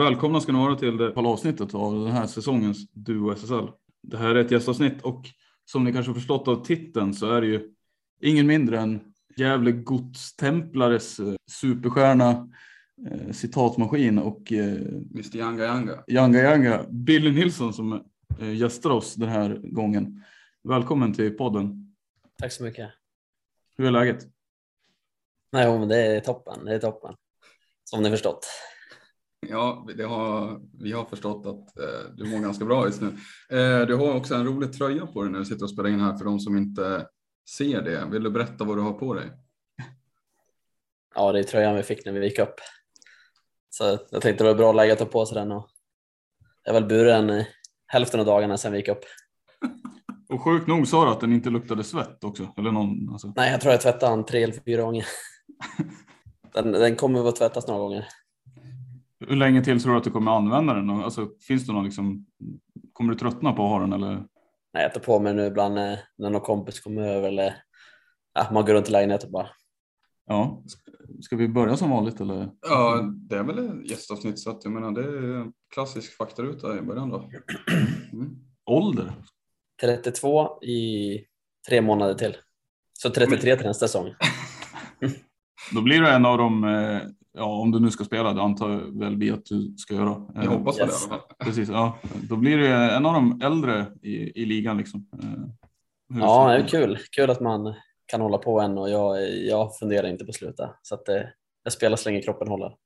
Välkomna ska ni vara till det avsnittet av den här säsongens Duo SSL. Det här är ett gästavsnitt och som ni kanske förstått av titeln så är det ju ingen mindre än Gävle Godstemplares eh, superstjärna, eh, citatmaskin och eh, Mr Yanga Yanga. Yanga Yanga, Billy Nilsson som eh, gästar oss den här gången. Välkommen till podden. Tack så mycket. Hur är läget? Nej, men det är toppen. Det är toppen. Som ni förstått. Ja, det har, vi har förstått att eh, du mår ganska bra just nu. Eh, du har också en rolig tröja på dig när du sitter och spelar in här för de som inte ser det. Vill du berätta vad du har på dig? Ja, det är tröjan vi fick när vi gick upp. Så jag tänkte det var bra läge att ta på sig den och jag har väl burit den i hälften av dagarna sedan vi gick upp. Och sjukt nog sa du att den inte luktade svett också? Eller någon, alltså. Nej, jag tror jag tvättade den tre eller fyra gånger. Den, den kommer att tvättas några gånger. Hur länge till tror du att du kommer använda den? Alltså, finns det någon liksom, kommer du tröttna på att ha den eller? Nej, jag tar på mig nu ibland eh, när någon kompis kommer över eller ja, man går runt i lägenheten bara. Ja, ska vi börja som vanligt eller? Ja, det är väl ett gästavsnitt så att jag menar det är klassisk faktaruta i början då. Mm. Ålder? 32 i tre månader till. Så 33 till nästa säsong. Då blir det en av de, eh, ja om du nu ska spela, det antar väl vi att du ska göra. Jag hoppas på Yes. det. Precis, ja. Då blir det en av de äldre i, i ligan liksom. Eh, hur Ja, det är kul. Kul att man kan hålla på än och jag, jag funderar inte på att sluta. Så att eh, jag spelar så länge kroppen håller.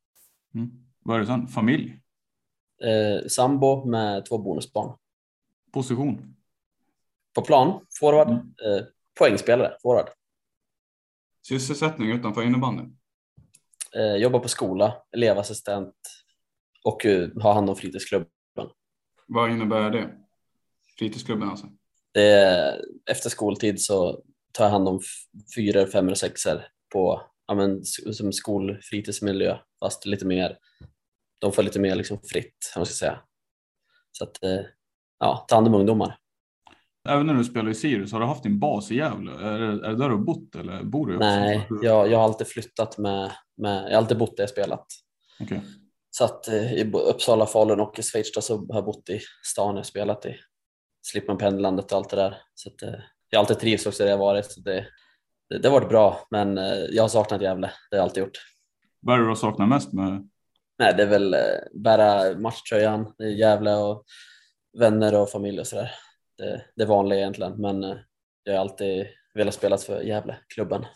Mm. Vad är det sen? Familj? Eh, sambo med två bonusbarn. Position? På plan, forward, Mm. eh, poängspelare, forward. Sysselsättning utanför innebandyn. Eh, jobbar på skola, elevassistent och eh, har hand om fritidsklubben. Vad innebär det? Fritidsklubben alltså? Är, efter skoltid så tar jag hand om f- fyra, fem eller sexer på ja, men, som skolfritidsmiljö fast lite mer. De får lite mer liksom fritt, om man ska säga. Så att eh, ja, ta hand om ungdomar. Även när du spelar i Sirius, har du haft din bas i Gävle? Är är det där du har bott eller bor du? i Nej, jag, jag har alltid flyttat med, med, jag har alltid bott där jag spelat. Okej. Så att eh, i Uppsala, Falun och i Schweiz då så har jag bott i stan jag spelat i. slipper man pendlandet och allt det där. Så att, eh, jag har alltid trivs också där jag varit. Så det, det, det har varit bra, men eh, jag har saknat Gävle. Det har jag alltid gjort. Vad är det du saknar mest med? Nej, det är väl bära matchtröjan i Gävle och vänner och familj och sådär. Det, det är vanligt egentligen, men eh, jag har alltid velat spela för Gävle, klubben.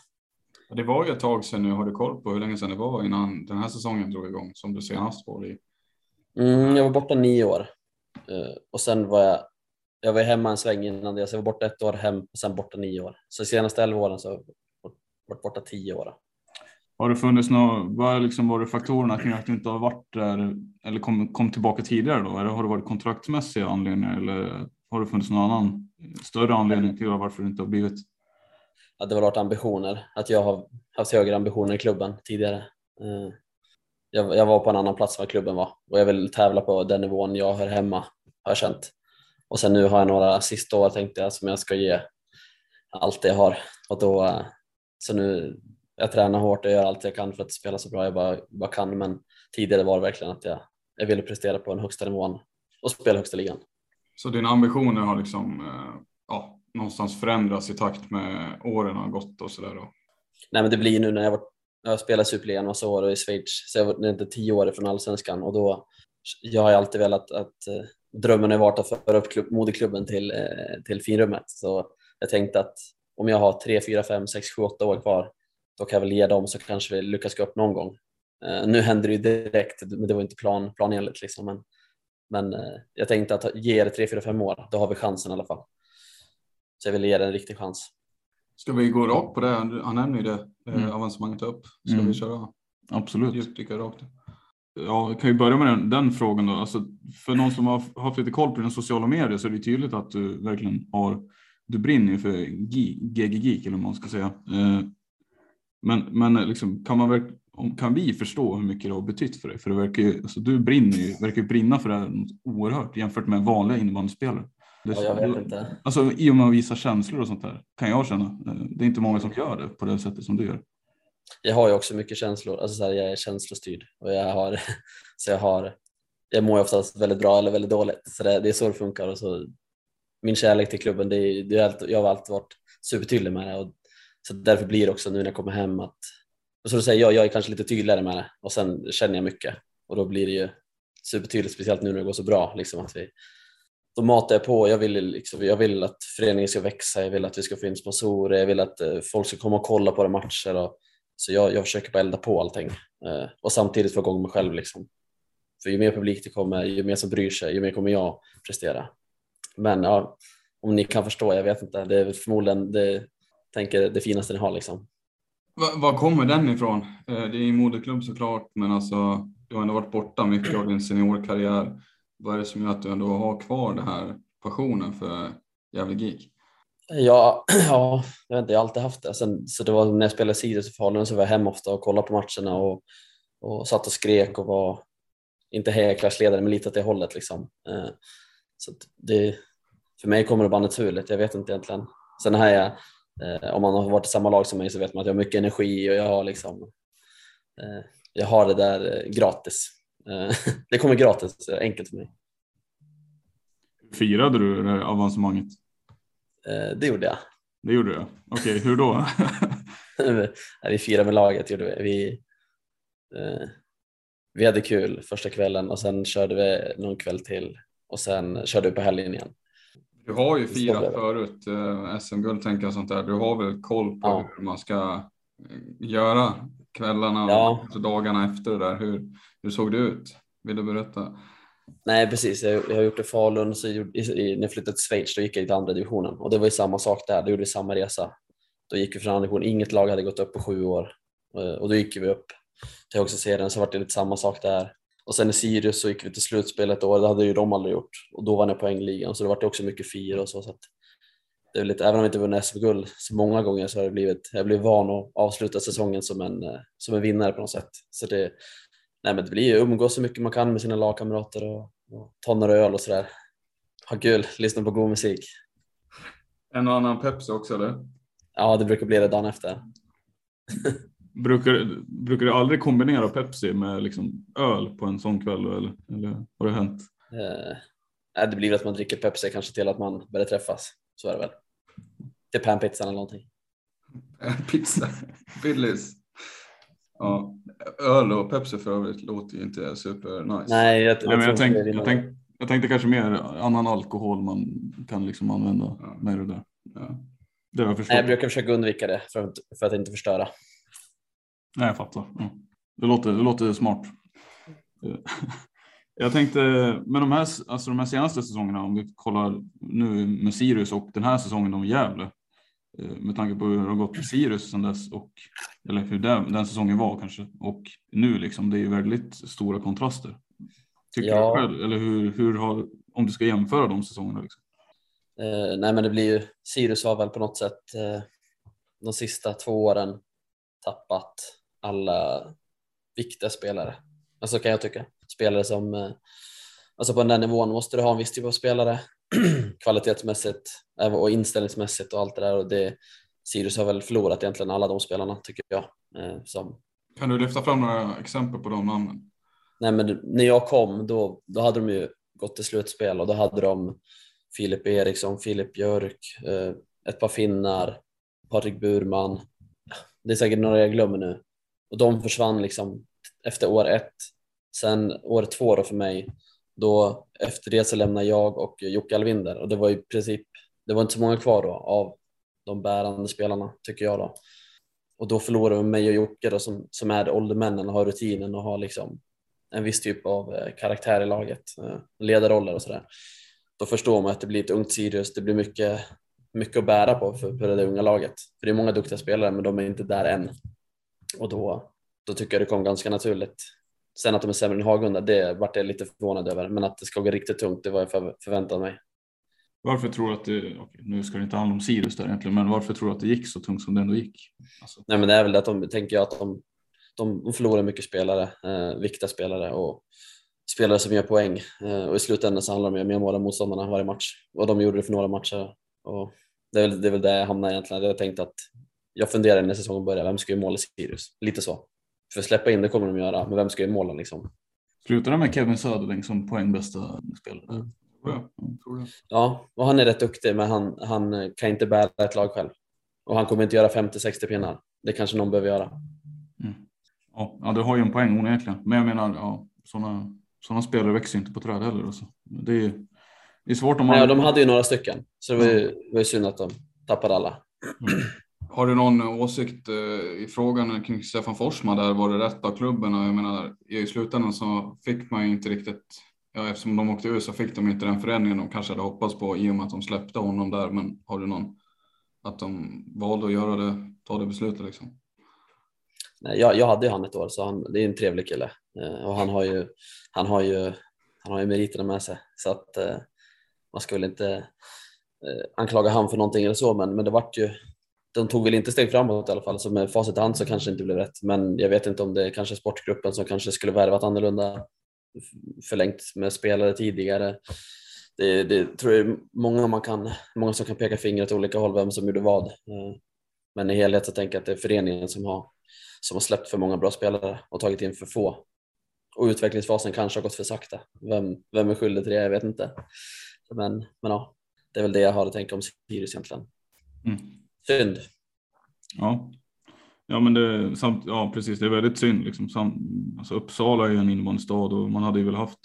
Det var ju ett tag sedan nu. Har du koll på hur länge sedan det var innan den här säsongen drog igång som du senast var i? Mm, jag var borta nio år Eh, och sen var jag, jag var hemma en sväng innan det, så jag var borta ett år hem och sen borta nio år. Så de senaste elva åren så har jag varit borta tio år. Har det funnits några, vad liksom var det faktorerna kring att du inte har varit där eller kom, kom tillbaka tidigare då? Eller har det varit kontraktsmässiga anledningar eller har det funnits någon annan större anledning till varför det inte har blivit? Att det har varit ambitioner, att jag har haft högre ambitioner i klubben tidigare. Eh, jag, jag var på en annan plats än vad klubben var och jag vill tävla på den nivån jag hör hemma, har jag känt. Och sen nu har jag några sista år tänkte jag som jag ska ge allt det jag har. Och då, eh, så nu, jag tränar hårt och gör allt jag kan för att spela så bra jag bara, bara kan. Men tidigare var det verkligen att jag, jag ville prestera på den högsta nivån och spela högsta ligan. Så dina ambitioner har liksom eh, ja, någonstans förändrats i takt med åren har gått och sådär? Nej men det blir nu när jag, var, jag spelade Superligan massa år och i Schweiz så jag var inte tio år från allsvenskan och då jag har alltid velat att eh, drömmen har varit att föra upp klubb, moderklubben till, eh, till finrummet. Så jag tänkte att om jag har tre, fyra, fem, sex, sju, åtta år kvar, då kan jag väl ge dem så kanske vi lyckas gå upp någon gång. Nu händer det ju direkt, men det var inte plan, planenligt. Liksom. Men, men eh, jag tänkte att ge det tre, fyra, fem år, då har vi chansen i alla fall. Så jag vill ge det en riktig chans. Ska vi gå rakt på det? Han nämner ju det, Mm. mm. avancemanget upp. Ska Mm. vi köra Absolut. djupdyka rakt? Ja, jag kan ju börja med den, den frågan då. Alltså, för någon som har haft lite koll på dina sociala medier så är det tydligt att du verkligen har, du brinner ju för GG Geek eller vad man ska säga. Eh, Men, men liksom, kan, man verk, om- kan vi förstå hur mycket det har betytt för dig? För det verkar ju, alltså, du brinner ju, verkar ju brinna för det här oerhört jämfört med vanliga innebandyspelare. Ja, jag vet inte. Alltså i och med att visa känslor och sånt där kan jag känna. Eh, Det är inte många som gör det på det sättet som du gör. Jag har ju också mycket känslor, alltså så här, jag är känslostyrd och jag har, så jag har, jag mår oftast väldigt bra eller väldigt dåligt. Så det, det är så det funkar. Och så, min kärlek till klubben, det är, det är alltid, jag har alltid varit supertydlig med det. Och, så därför blir det också nu när jag kommer hem att, så då säger, jag, jag är kanske lite tydligare med det och sen känner jag mycket. Och då blir det ju supertydligt, speciellt nu när det går så bra. Liksom, att vi, då matar jag på. Jag vill, liksom, jag vill att föreningen ska växa, jag vill att vi ska få in sponsorer, jag vill att eh, folk ska komma och kolla på våra matcher. Och, så jag, jag försöker bara elda på allting eh, och samtidigt få igång mig själv. Liksom. För ju mer publik det kommer, ju mer som bryr sig, ju mer kommer jag prestera. Men ja, om ni kan förstå, jag vet inte. Det är förmodligen det, tänker, det finaste ni har. Liksom. Var kommer den ifrån? Eh, det är en moderklubb såklart, men alltså du har ändå varit borta mycket av din seniorkarriär. Vad är det som gör att du ändå har kvar den här passionen för Gävle Geek? Ja, ja, jag vet inte, jag har alltid haft det. Sen, så det var när jag spelade Sirius i Falun så var jag hemma ofta och kollade på matcherna och, och satt och skrek och var, inte hejarklassledare men lite åt det hållet. Liksom. Eh, så det, för mig kommer det bara naturligt, jag vet inte egentligen. Sen har jag, om man har varit i samma lag som mig så vet man att jag har mycket energi och jag har liksom, eh, jag har det där eh, gratis. Eh, det kommer gratis, enkelt för mig. Firade du det avancemanget? Eh, det gjorde jag. Det gjorde du? Okej, hur då? Vi firade med laget. Gjorde vi. Vi, eh, vi hade kul första kvällen och sen körde vi någon kväll till och sen körde vi på helgen igen. Du har ju firat förut eh, SM-guld tänker jag sånt där. Du har väl koll på Ja. hur man ska eh, göra kvällarna Ja. och dagarna efter det där. Hur, hur såg det ut? Vill du berätta? Nej precis, jag, jag har gjort det i Falun, så gjorde, i, när jag flyttade till Schweiz då gick jag till andra divisionen och det var ju samma sak där, då gjorde vi samma resa. Då gick vi från andra division, inget lag hade gått upp på sju år Eh, och då gick vi upp till högsta serien så var det lite samma sak där. Och sen i Sirius så gick vi till slutspel ett år, det hade ju de aldrig gjort och då vann jag poängligan så det var det också mycket fira och så. så att det är lite, även om jag inte vunnit SM-guld så många gånger så har det blivit, jag blev van att avsluta säsongen som en, eh, som en vinnare på något sätt. Så det, nej men det blir ju umgås så mycket man kan med sina lagkamrater och, och ta några öl och sådär. Ha kul, lyssna på god musik. En och annan Pepsi också eller? Ja, det brukar bli det dagen efter. Brukar, brukar du aldrig kombinera Pepsi med liksom öl på en sån kväll? Eller, eller har det hänt? Eh, Nej, det blir väl att man dricker Pepsi kanske till att man börjar träffas. Så är det väl. Till panpizzan eller någonting. Pizza, Billys. Ja, öl och Pepsi för övrigt låter ju inte super nice. Nej, jag, Nej, men jag, tänk, jag, tänk, jag tänkte kanske mer annan alkohol man kan liksom använda Ja. med det där. Ja. Det har jag förstått. Nej, jag brukar försöka undvika det för att, för att inte förstöra. Nej, jag fattar. Ja. Det, låter, det låter smart. Eh, Jag tänkte med de här, alltså de här senaste säsongerna, om vi kollar nu med Sirius och den här säsongen om Gävle. eh, Med tanke på hur det har gått för Sirius sedan dess och eller hur den, den säsongen var kanske och nu liksom. Det är ju väldigt stora kontraster. Tycker Ja. du själv? Eller hur, hur har, om du ska jämföra de säsongerna? Liksom. Eh, nej, men det blir ju, Sirius har väl på något sätt eh, de sista två åren tappat alla viktiga spelare. Alltså kan jag tycka. Spelare som, eh, alltså på den där nivån måste du ha en viss typ av spelare kvalitetsmässigt eh, och inställningsmässigt och allt det där och det Sirius har väl förlorat egentligen alla de spelarna tycker jag. Eh, som, Kan du lyfta fram några exempel på de namnen? nej men när jag kom då, då hade de ju gått till slutspel och då hade de Filip Eriksson, Filip Björk, ett par finnar, Patrik Burman. Det är säkert några jag glömmer nu. Och de försvann liksom efter år ett. Sen år två då för mig, då efter det så lämnade jag och Jocke Alvinder och det var i princip, det var inte så många kvar då av de bärande spelarna tycker jag då. Och då förlorade vi mig och Jocke då som, som är åldermännen och har rutinen och har liksom en viss typ av eh, karaktär i laget, eh, ledarroller och sådär. Då förstår man att det blir ett ungt Sirius, det blir mycket, mycket att bära på för, för det unga laget. För det är många duktiga spelare men de är inte där än. Och då, då tycker jag det kom ganska naturligt. Sen att de är sämre än Hagunda, det vart jag lite förvånad över. Men att det ska gå riktigt tungt, det var jag för, förväntad mig. Varför tror du att det, okej, nu ska det inte handla om Sirius där egentligen, men varför tror du att det gick så tungt som det ändå gick? Alltså, Nej, men det är väl det att de tänker jag att de, de, de förlorar mycket spelare, eh, viktiga spelare och spelare som gör poäng. Eh, och i slutändan så handlar det om mer mål än motståndarna varje match. Och de gjorde det för några matcher. Och det, är väl, det är väl där jag hamnar egentligen. Jag tänkte att jag funderar när säsongen börjar, vem ska göra mål i Sirius? Lite så. För släppa in det kommer de göra, men vem ska göra målen liksom? Slutar det med Kevin Söderling som poängbästa spelare? Mm. Ja, tror det. Ja, och han är rätt duktig, men han, han kan inte bära ett lag själv. Och han kommer inte göra 50-60 pinnar. Det kanske någon behöver göra. Mm. Ja, ja, du har ju en poäng onekligen. Men jag menar, ja, sådana såna spelare växer inte på träd heller. Alltså. Det, är, det är svårt om man... Nej, och de hade ju några stycken, så det var ju, det var ju synd att de tappade alla. Har du någon åsikt eh, i frågan kring Stefan Forsman där? Var det rätt av klubben? Jag menar, i slutändan så fick man ju inte riktigt, ja, eftersom de åkte ur så fick de inte den förändringen de kanske hade hoppats på i och med att de släppte honom där. Men har du någon, att de valde att göra det, ta det beslutet liksom? Nej, jag, jag hade ju han ett år, så han, det är en trevlig kille. Eh, och han har ju, han har ju, han har ju meriterna med sig. Så att eh, man ska väl inte anklaga han för någonting eller så, men, men det vart ju, de tog väl inte steg framåt i alla fall, så med facit i hand så kanske det inte blev rätt. Men jag vet inte om det är kanske sportgruppen som kanske skulle värvat annorlunda, förlängt med spelare tidigare. Det, det tror jag är många, man kan, många som kan peka finger åt olika håll vem som gjorde vad. Eh, men i helhet så tänker jag att det är föreningen som har som har släppt för många bra spelare och tagit in för få. Och utvecklingsfasen kanske har gått för sakta. Vem, vem är skyldig till det? Jag vet inte. Men, men ja, det är väl det jag har att tänka om Sirius egentligen. Mm. Synd. Ja. Ja, men det, samt, ja, precis. Det är väldigt synd. Liksom. Sam, alltså Uppsala är ju en innebandystad och man hade ju väl haft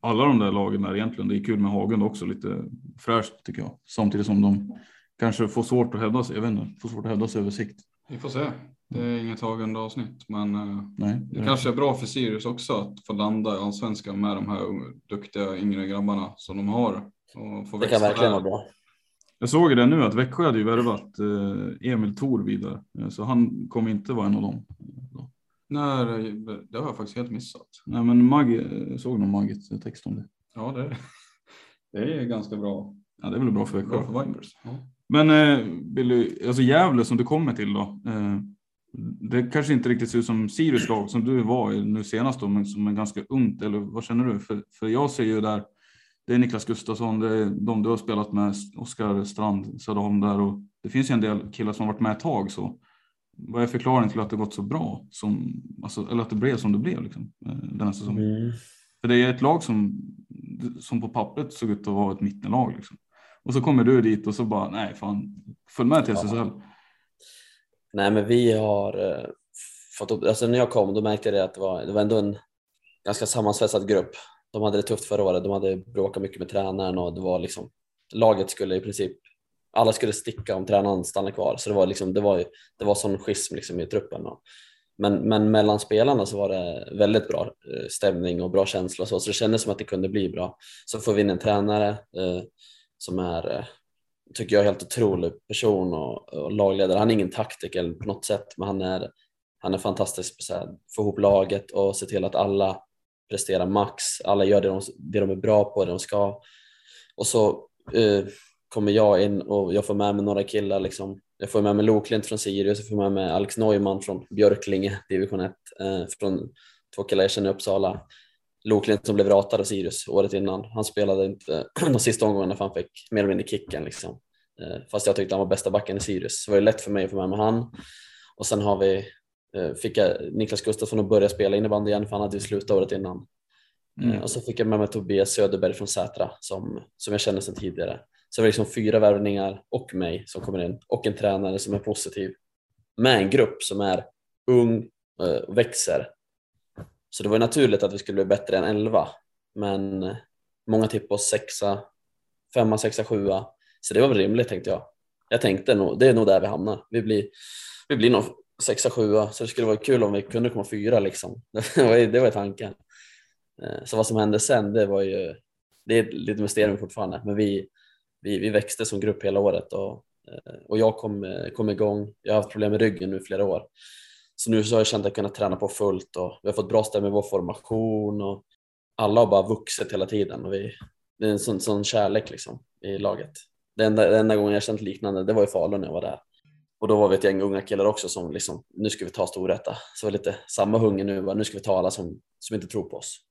alla de där lagen där egentligen. Det är kul med Hagen också, lite fräscht tycker jag. Samtidigt som de kanske får svårt att hävda sig. Jag vet inte, får svårt att hävda sig över sikt. Vi får se. Det är inget tagande avsnitt, men eh, Nej, det kanske är bra för Sirius också att få landa i allsvenskan med de här duktiga yngre grabbarna som de har. Och få Det kan verkligen där. vara bra. Jag såg det nu att Växjö hade ju värvat eh, Emil Thor vidare, Eh, så han kommer inte vara en av dem. Nej, det- det har jag faktiskt helt missat. Nej, men jag såg någon Maggit text om det. Ja, det, det är ganska bra. Ja, det är väl bra för Växjö. Bra för Vipers. Ja. Men eh, Billy, alltså Gävle som du kommer till då. Eh, det kanske inte riktigt ser ut som Sirius lag som du var i nu senast då, men som är ganska ungt. Eller vad känner du? För, för jag ser ju där, det är Niklas Gustafsson, det är de du har spelat med, Oskar Strand, Söderholm där och det finns ju en del killar som har varit med ett tag så. Vad är förklaringen till att det gått så bra? Som, alltså, eller att det blev som det blev liksom, eh, den här säsongen? Mm. För det är ett lag som, som på pappret såg ut att vara ett mittenlag. Liksom. Och så kommer du dit och så bara, nej fan, följ med till SSL. Ja. Nej men vi har eh, fått upp, alltså när jag kom då märkte jag det att det var, det var ändå en ganska sammansvetsad grupp. De hade det tufft förra året, de hade bråkat mycket med tränaren och det var liksom, laget skulle i princip, alla skulle sticka om tränaren stannade kvar. Så det var liksom, det var, det var sån schism liksom i truppen. Och, men, men mellan spelarna så var det väldigt bra eh, stämning och bra känsla så, så det kändes som att det kunde bli bra. Så får vi in en tränare eh, som är, eh, tycker jag, helt otrolig person och, och, lagledare. Han är ingen taktiker på något sätt, men han är, han är fantastisk på att få ihop laget och se till att alla prestera max, alla gör det de, det de är bra på, det de ska. Och så eh, kommer jag in och jag får med mig några killar liksom, jag får med mig Loklint från Sirius, jag får med mig Alex Neumann från Björklinge, division 1, eh, från två killar jag känner i Uppsala. Loklint som blev ratad av Sirius året innan. Han spelade inte de sista omgångarna för han fick mer eller mindre kicken. Liksom. Eh, fast jag tyckte han var bästa backen i Sirius. Så det var lätt för mig att få med mig han. Och sen har vi, fick jag Niklas Gustafsson att börja spela innebandy igen för han hade ju slutat året innan. Mm. Eh, och så fick jag med mig Tobias Söderberg från Sätra som, som jag känner sedan tidigare. Så det var liksom fyra värvningar och mig som kommer in och en tränare som är positiv med en grupp som är ung och växer. Så det var naturligt att vi skulle bli bättre än 11, men många tippade oss sexa, femma, sexa, sjua. Så det var väl rimligt tänkte jag. Jag tänkte nog, det är nog där vi hamnar. Vi blir, vi blir nog sexa, sjua, så det skulle vara kul om vi kunde komma fyra liksom. Det var, det var tanken. Eh, så vad som hände sen, det var ju, det är lite mysterium fortfarande, men vi, vi, vi växte som grupp hela året och, eh, och jag kom, eh, kom igång. Jag har haft problem med ryggen nu flera år. Så nu så har jag känt att jag kunnat träna på fullt och vi har fått bra stämning med vår formation och alla har bara vuxit hela tiden och vi, det är en sån, sån kärlek liksom i laget. Den enda, den enda gången jag känt liknande, det var i Falun när jag var där. Och då var vi ett gäng unga killar också som liksom, nu ska vi ta Storvreta. Så det var lite samma hunger nu, bara, nu ska vi ta alla som, som inte tror på oss.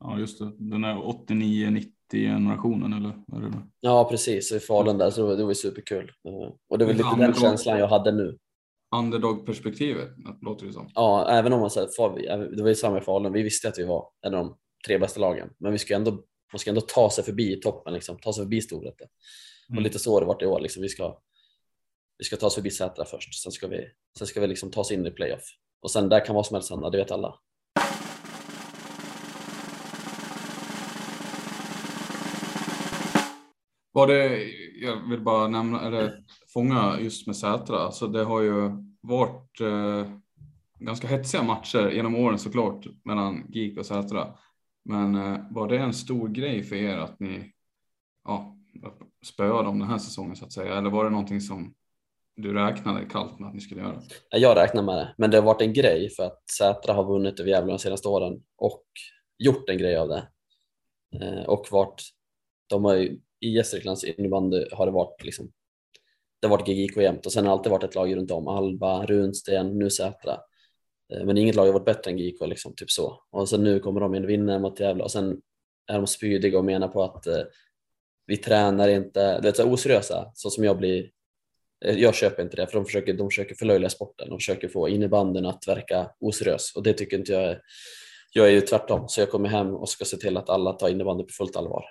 Ja, just det. Den är 89-90 generationen eller vad är det? Ja, precis. I Falun där så det var superkul. Och det var lite den känslan jag hade nu. Underdog-perspektivet låter det som. Ja, även om man säger, det var ju samma i Falun. Vi visste att vi var en av de tre bästa lagen, men vi ska ändå, man ska ändå ta sig förbi toppen, liksom, ta sig förbi Storvreta. Mm. Och lite så har det varit i år. Liksom. Vi, ska, vi ska ta oss förbi Sätra först, sen ska vi, sen ska vi liksom ta oss in i playoff. Och sen där kan vad som helst hända, det vet alla. Var det, jag vill bara nämna, eller fånga just med Sätra, alltså det har ju varit eh, ganska hetsiga matcher genom åren såklart mellan GIK och Sätra. Men eh, var det en stor grej för er att ni ja, spöade om den här säsongen så att säga? Eller var det någonting som du räknade kallt med att ni skulle göra? Jag räknade med det, men det har varit en grej för att Sätra har vunnit över Gävle de senaste åren och gjort en grej av det. Eh, och varit, de har ju i Gästriklands innebandy har det varit liksom det har varit GIK jämt och sen har det alltid varit ett lag runt om. Alba, Runsten, nu Sätra. Eh, men inget lag har varit bättre än GIK liksom, typ så. Och sen nu kommer de in och vinner mot Gävle och sen är de spydiga och menar på att eh, vi tränar inte, du vet så oseriösa, så som jag blir. Eh, jag köper inte det för de försöker, de försöker förlöjliga sporten, de försöker få innebandyn att verka oseriös och det tycker inte jag är, jag är ju tvärtom, så jag kommer hem och ska se till att alla tar innebandy på fullt allvar.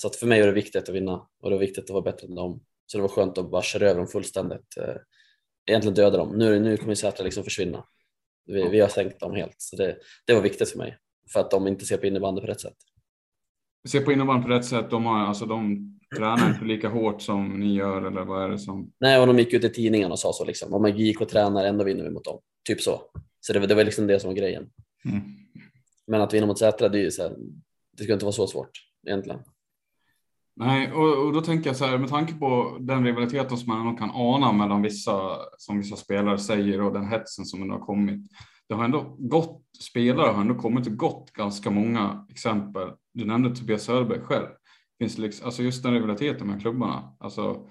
Så att för mig är det viktigt att vinna och det är viktigt att vara bättre än dem. Så det var skönt att bara köra över dem fullständigt. Eh, egentligen döda dem. Nu, nu kommer Sätra liksom försvinna. Vi, vi har sänkt dem helt. Så det, det var viktigt för mig. För att de inte ser på innebandy på rätt sätt. Ser på innebandy på rätt sätt. De, har, alltså, de tränar inte lika hårt som ni gör eller vad är det som? Nej, och de gick ut i tidningen och sa så liksom. Om man gick och tränar ändå vinner vi mot dem. Typ så. Så det, det var liksom det som var grejen. Mm. Men att vinna mot Sätra, det, är så här, det ska inte vara så svårt egentligen. Nej, och, och, då tänker jag så här med tanke på den rivaliteten som man kan ana mellan vissa som vissa spelare säger och den hetsen som ändå har kommit. Det har ändå gått spelare har ändå kommit och gått ganska många exempel. Du nämnde Tobias Söderberg själv. Finns det liksom, alltså just den rivaliteten med klubbarna. Alltså,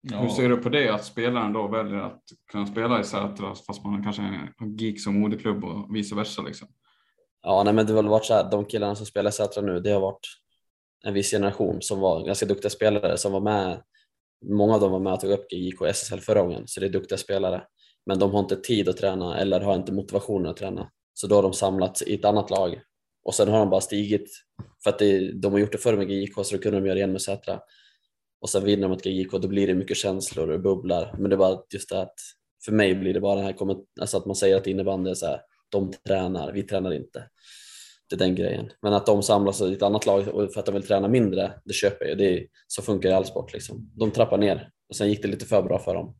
ja. Hur ser du på det att spelaren då väljer att kunna spela i Sätra fast man kanske har GIK som moderklubb och vice versa liksom? Ja, nej, men det har väl varit så här. De killarna som spelar i Sätra nu, det har varit en viss generation som var ganska duktiga spelare som var med. Många av dem var med och tog upp GIK och SSL förra gången, så det är duktiga spelare. Men de har inte tid att träna eller har inte motivationen att träna. Så då har de samlats i ett annat lag Och sen har de bara stigit för att det, de har gjort det förr med GIK så då kunde de göra det igen med Sätra. Och sen vinner de mot GIK då blir det mycket känslor och bubblar. Men det är bara just det att för mig blir det bara det här alltså att man säger att innebandy är så här, de tränar, vi tränar inte. Det är den grejen. Men att de samlas i ett annat lag för att de vill träna mindre, det köper jag. Det är, så funkar det i all sport. Liksom. De trappar ner och sen gick det lite för bra för dem.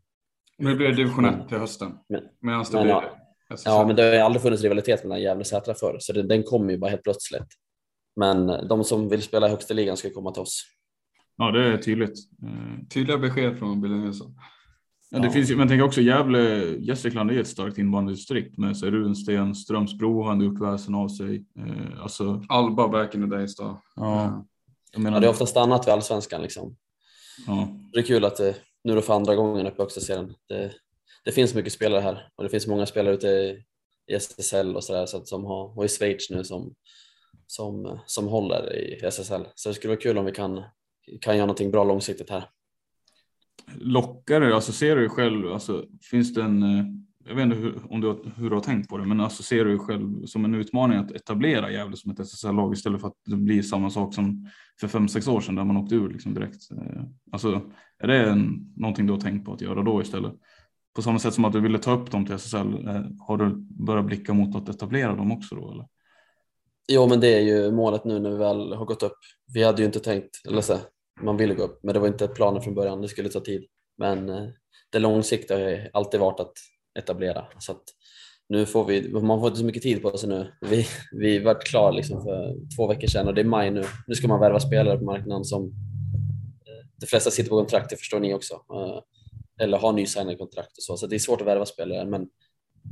Nu blir det division 1 till hösten. Medan det men, blir ja, ja, men det har ju aldrig funnits rivalitet mellan Gävle och Sätra förr, så det, den kommer ju bara helt plötsligt. Men de som vill spela i högsta ligan ska komma till oss. Ja, det är tydligt. Tydliga besked från Billy Nilsson. Ja, det ja. finns ju, men tänk också Gävle, Gästrikland är ett starkt invandrardistrikt med så Runsten, Strömsbro har gjort väsen av sig. Eh, alltså... Alba back in the days då. Ja. Jag menar... ja, det är ofta stannat vid allsvenskan liksom. Ja. Det är kul att det nu då för andra gången uppe i högsta serien. Det, det finns mycket spelare här och det finns många spelare ute i, i SSL och sådär så som har, och i Schweiz nu som, som, som håller i SSL. Så det skulle vara kul om vi kan, kan göra någonting bra långsiktigt här. Lockar det, alltså ser du själv, alltså finns det en, eh, jag vet inte hur, om du, hur du har tänkt på det, men alltså ser du själv som en utmaning att etablera Gävle som ett SSL-lag istället för att det blir samma sak som för fem sex år sedan där man åkte ur liksom direkt. Eh, alltså är det en, någonting du har tänkt på att göra då istället? På samma sätt som att du ville ta upp dem till SSL, eh, har du börjat blicka mot att etablera dem också då eller? Jo, men det är ju målet nu när vi väl har gått upp. Vi hade ju inte tänkt, eller så, man ville gå upp, men det var inte planen från början. Det skulle ta tid. Men eh, det långsiktiga har alltid varit att etablera. Så att nu får vi, man får inte så mycket tid på sig nu. Vi, vi var klara liksom för två veckor sedan och det är maj nu. Nu ska man värva spelare på marknaden som eh, de flesta sitter på kontrakt, det förstår ni också. Eh, eller har nysignade kontrakt och så. Så det är svårt att värva spelare, men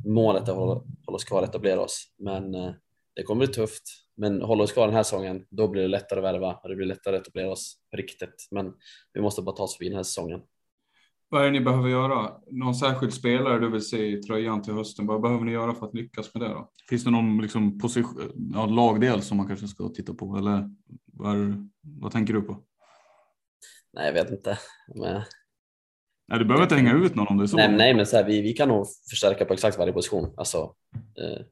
målet är att hålla, hålla oss kvar och etablera oss. Men eh, det kommer bli tufft. Men håller oss kvar den här säsongen, då blir det lättare att värva och det blir lättare att etablera oss på riktigt. Men vi måste bara ta oss förbi den här säsongen. Vad är det ni behöver göra? Någon särskild spelare du vill se i tröjan till hösten? Vad behöver ni göra för att lyckas med det då? Finns det någon liksom position, ja, lagdel som man kanske ska titta på eller vad, vad tänker du på? Nej, jag vet inte. Men... Nej, du behöver inte hänga ut någon om det är så. Nej, nej men så här, vi, vi kan nog förstärka på exakt varje position. Alltså, eh,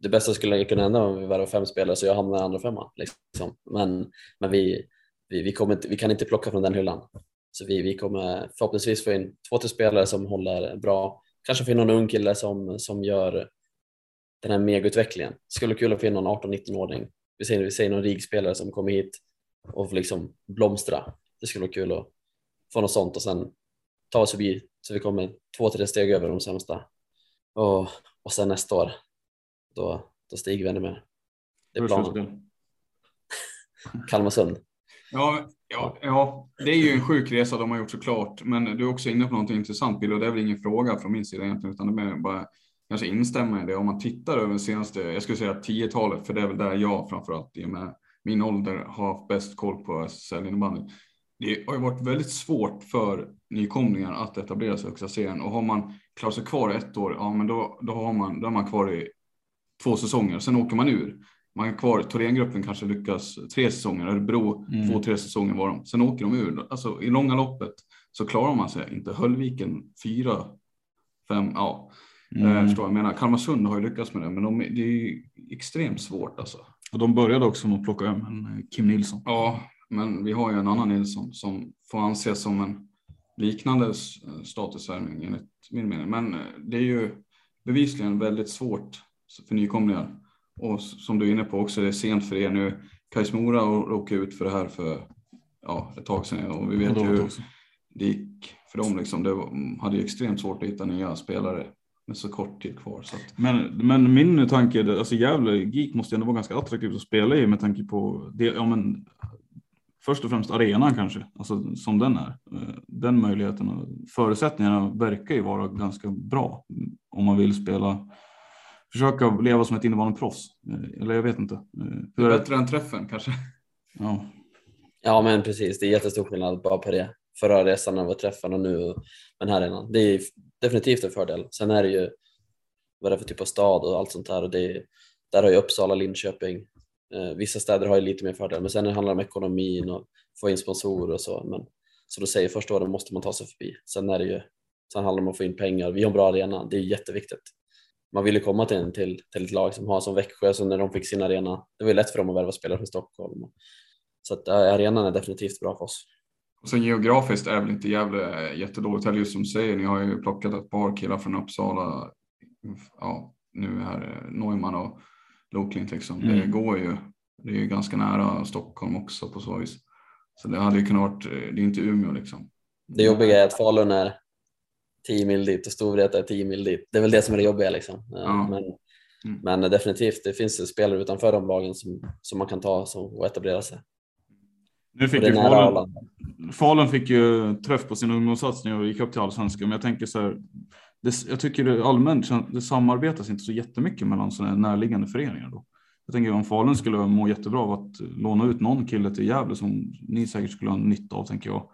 det bästa skulle kunna hända om vi värvar fem spelare så jag hamnar i andra femman. Liksom. Men, men vi, vi, vi, kommer inte, vi kan inte plocka från den hyllan. Så vi, vi kommer förhoppningsvis få in två, tre spelare som håller bra. Kanske få in någon ung kille som, som gör den här megautvecklingen. Skulle kul att få in någon 18-19-åring. Vi säger, vi säger någon RIG-spelare som kommer hit och får liksom blomstra. Det skulle vara kul att få något sånt och sen ta oss förbi så vi kommer två, tre steg över de sämsta. Och, och sen nästa år då, då stiger vi ännu mer. Det är planen. Kalmarsund. Ja, ja, ja, det är ju en sjuk resa de har gjort såklart. Men du är också inne på någonting intressant Bill och det är väl ingen fråga från min sida egentligen utan det är bara kanske instämma i det. Om man tittar över senaste, jag skulle säga 10-talet, för det är väl där jag framförallt i och med min ålder har haft bäst koll på SSL innebandy. Det har ju varit väldigt svårt för nykomlingar att etablera sig i högsta serien och har man klarat sig kvar ett år, ja men då, då, har man, då är man kvar i två säsonger, sen åker man ur. Man är kvar, Thorengruppen kanske lyckas tre säsonger, Örebro mm. två, tre säsonger var de. Sen åker de ur. Alltså i långa loppet så klarar man sig inte. Höllviken fyra, fem, ja. Eh, mm. förstår jag menar. Kalmarsund har ju lyckats med det, men de, det är extremt svart alltså. Och de började också med att plocka hem en eh, Kim Nilsson. Ja, men vi har ju en annan Nilsson som får anses som en liknande statusvärvning enligt min mening. Men eh, det är ju bevisligen väldigt svårt för nykomlingar. Och som du är inne på också, det är sent för er nu. Kais Mora råkade ut för det här för ja, ett tag sedan och vi vet ju hur det gick för dem. Liksom. Det hade ju extremt svårt att hitta nya spelare med så kort tid kvar. Att... men, men min tanke, alltså Gävle GIK måste ändå vara ganska attraktivt att spela i med tanke på det, ja, men, först och främst arenan kanske, alltså som den är. Den möjligheten och förutsättningarna verkar ju vara ganska bra om man vill spela försöka leva som ett innebandyproffs. Eh, eller jag vet inte. Eh, hur är bättre än träffen kanske? Ja. ja, men precis. Det är jättestor skillnad bara på det. Förra resan när var träffen och nu den här redan. Det är definitivt en fördel. Sen är det ju vad det är för typ av stad och allt sånt här. Och det, där har ju Uppsala, Linköping. Eh, vissa städer har ju lite mer fördel, men sen handlar det om ekonomin och få in sponsorer och så. Men, så då säger första året måste man ta sig förbi. Sen är det ju, sen handlar det om att få in pengar. Vi har en bra arena, det är jätteviktigt. Man vill ju komma till, en, till, till ett lag som har som Växjö, så när de fick sin arena, det var ju lätt för dem att värva spelare från Stockholm. Så att, arenan är definitivt bra för oss. Och sen geografiskt är väl inte Gävle eh, jättedåligt heller just som du säger. Ni har ju plockat ett par killar från Uppsala. Ja, nu är Neumann och Loklint liksom. Mm. Det går ju. Det är ju ganska nära Stockholm också på så vis. Så det hade ju kunnat varit, det är inte Umeå liksom. Det jobbiga är att Falun är 10 mil dit och Storvreta är 10 mil dit. Det är väl det som är det jobbiga liksom. Ja. Men, mm. men definitivt, det finns spelare utanför de lagen som, som man kan ta som, och etablera sig. Nu fick ju Falun, Falun fick ju träff på sin ungdomssatsning och gick upp till allsvenskan, men jag tänker så här. Det, jag tycker det allmänt det samarbetas inte så jättemycket mellan sådana närliggande föreningar. Då. Jag tänker om Falun skulle må jättebra av att låna ut någon kille till Gävle som ni säkert skulle ha nytta av, tänker jag.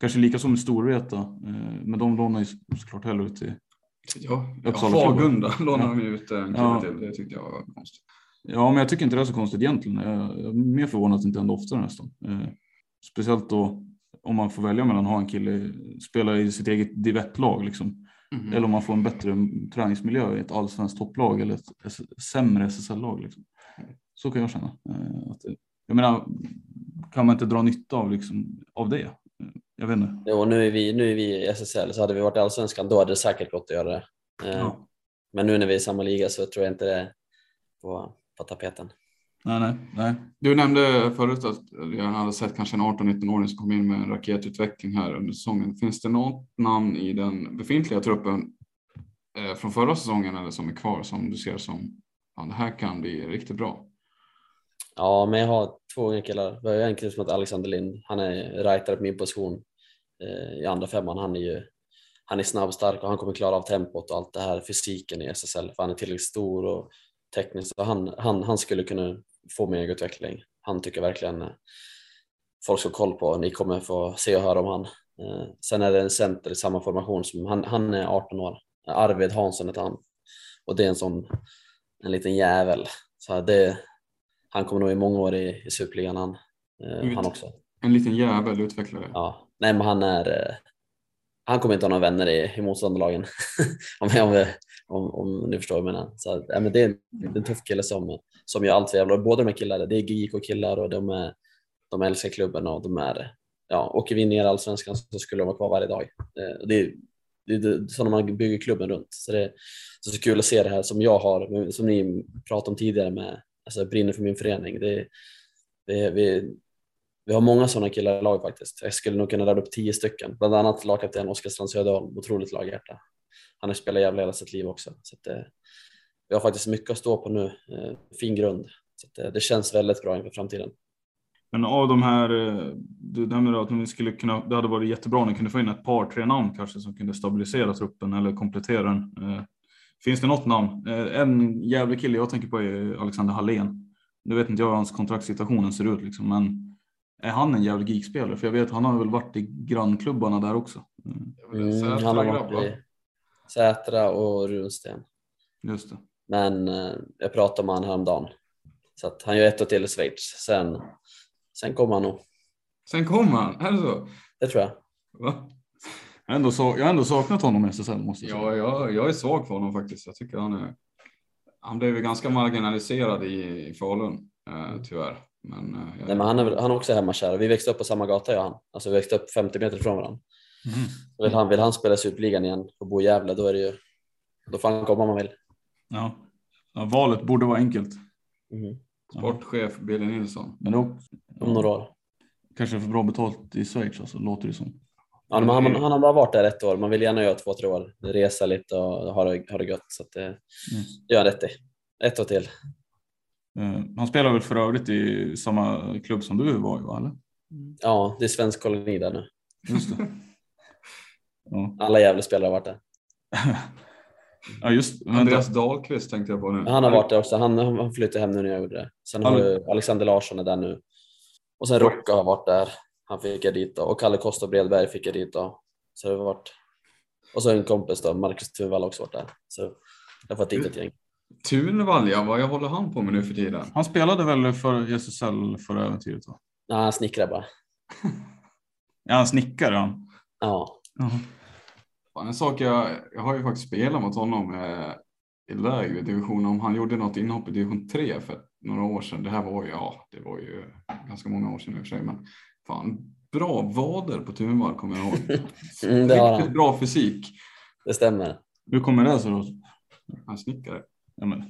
Kanske lika som med Storvreta, eh, men de lånar ju såklart hellre ut till Ja, Hagunda lånar de ut en kille ja. till. Det tyckte jag var konstigt. Ja, men jag tycker inte det är så konstigt egentligen. Jag är mer förvånad att det inte händer oftare nästan. Eh, speciellt då om man får välja mellan att ha en kille spela i sitt eget divettlag liksom. Mm. Eller om man får en bättre träningsmiljö i ett allsvenskt topplag eller ett sämre SSL-lag. Liksom. Så kan jag känna. Eh, att, jag menar, kan man inte dra nytta av, liksom, av det? Jag vet inte. Jo, nu är vi, nu är vi i SSL, så hade vi varit i allsvenskan då hade det säkert gått att göra det. Eh, ja. Men nu när vi är i samma liga så tror jag inte det är på, på tapeten. Nej, nej, nej. Du nämnde förut att jag hade sett kanske en 18-19-åring som kom in med en raketutveckling här under säsongen. Finns det något namn i den befintliga truppen eh, från förra säsongen eller som är kvar som du ser som ja, det här kan bli riktigt bra? Ja, men jag har två unga killar. Vi har en kille som heter Alexander Lind. Han är rightare på min position i andra femman. Han är ju han är snabb, stark och han kommer klara av tempot och allt det här fysiken i SSL för han är tillräckligt stor och tekniskt. Så han, han, han skulle kunna få mer utveckling. Han tycker verkligen eh, folk ska ha koll på. Ni kommer få se och höra om han. Eh, sen är det en center i samma formation som han, han är 18 år. Arvid Hansson heter han och det är en sån en liten jävel. Så det, han kommer nog i många år i, i Superligan han, eh, han också. En liten jävel utvecklare. Ja, nej men han är eh, han kommer inte ha några vänner i, i motståndarlagen om, om, om, om ni förstår vad jag menar. Så, ja, men det, är, en tuff kille som, som gör allt för jävla. Båda de här killarna, det är GIK-killar och de, är, de älskar klubben och de är, ja, åker vi ner i allsvenskan så skulle de vara kvar varje dag. Eh, det är, det är så när man bygger klubben runt. Så det är så, så kul att se det här som jag har, som ni pratade om tidigare med, alltså jag brinner för min förening. Det, det, vi, vi har många sådana killar i lag faktiskt. Jag skulle nog kunna rada upp tio stycken, bland annat lagkapten Oskar Strand Söderholm, otroligt laghjärta. Han har spelat jävla hela sitt liv också. Så att, eh, vi har faktiskt mycket att stå på nu, eh, fin grund. Så att, eh, det känns väldigt bra inför framtiden. Men av de här, eh, du nämnde att ni skulle kunna, det hade varit jättebra om ni kunde få in ett par, tre namn kanske som kunde stabilisera truppen eller komplettera den. Eh, finns det något namn? Eh, en jävlig kille jag tänker på är Alexander Hallén. Nu vet inte jag hur hans kontraktssituationen ser ut liksom, men är han en jävlig geekspelare? För jag vet han har väl varit i grannklubbarna där också. Mm, han har varit i Sätra och Runsten. Just det. Men eh, jag pratade med honom häromdagen. Så att han gör ett år till i Schweiz. Sen, sen kommer han nog. Sen kommer han? Är det så? Det tror jag. Va? Jag har ändå, så, jag har ändå saknat honom i SSL måste jag säga. Ja, jag, jag är svag för honom faktiskt. Jag tycker han är. Han blev ganska marginaliserad i, i Falun eh, tyvärr. Men, eh, Nej, men han, är, han är också hemmakär. Vi växte upp på samma gata jag och han. Alltså vi växte upp 50 meter från varandra. Mm. Vill, han, vill han spela Superligan igen och bo i Gävle då är det ju. Då får han komma om han vill. Ja. ja valet borde vara enkelt. Mm. Sportchef Billy Nilsson. Men då, om några år. Kanske för bra betalt i Schweiz alltså, låter det som. Ja, han, han, har bara varit där ett år. Man vill gärna göra två, tre år. Resa lite och ha det, ha det gött. Så att det, mm. det gör han rätt i. Ett år till. Uh, han spelar väl för övrigt i samma klubb som du var i, va? Eller? Ja, det är svensk koloni där nu. Just det. ja. Alla jävla spelare har varit där. ja, just Andreas Dahlqvist tänkte jag på nu. Han har varit där också. Han, han flyttade hem nu när jag gjorde det. Sen har Alexander Larsson är där nu. Och sen Rocka har varit där. Han fick jag dit då. och Kalle Kosta Bredberg fick jag dit då. Så det har varit. Och så en kompis då, Marcus Thunvall också varit där. Så jag har fått dit ett gäng. Thunvall ja, vad håller han på med nu för tiden? Han spelade väl för SSL förra äventyret? Va? Ja, han snickrar bara. ja, han snickar han. Ja. Uh -huh. En sak jag, jag har ju faktiskt spelat mot honom. Eh, i lägre division. Om han gjorde något inhopp i division 3 för några år sedan. Det här var ju, ja, det var ju ganska många år sedan i och för sig, men fan, bra vader på Tumvar kommer jag ihåg. Mm, det har han. Riktigt bra fysik. Det stämmer. Hur kommer det sig då? Han snickare. Ja, men,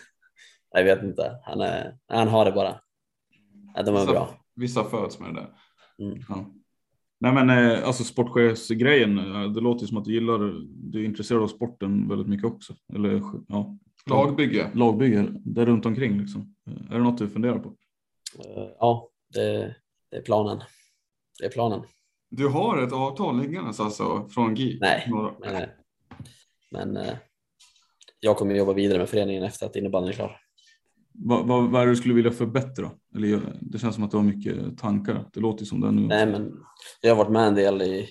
Jag vet inte. Han, är, han har det bara. Ja, de är Vissa, bra. vissa föds med det där. Mm. ja. Nej men eh, alltså sportchefsgrejen, eh, det låter ju som att du gillar, du är intresserad av sporten väldigt mycket också. Eller ja, Lagbygge. lagbygge, där runt omkring liksom. Eh, Är det något du funderar på? Ja, det, det är planen. Det är planen. Du har ett avtal liggandes alltså från GI? Nej, Några- nej, nej. Men jag kommer jobba vidare med föreningen efter att innebandyn är klar. Vad, vad, vad är det du skulle vilja förbättra? Eller, det känns som att du har mycket tankar. Det låter som det nu. Nej, men jag har varit med en del i,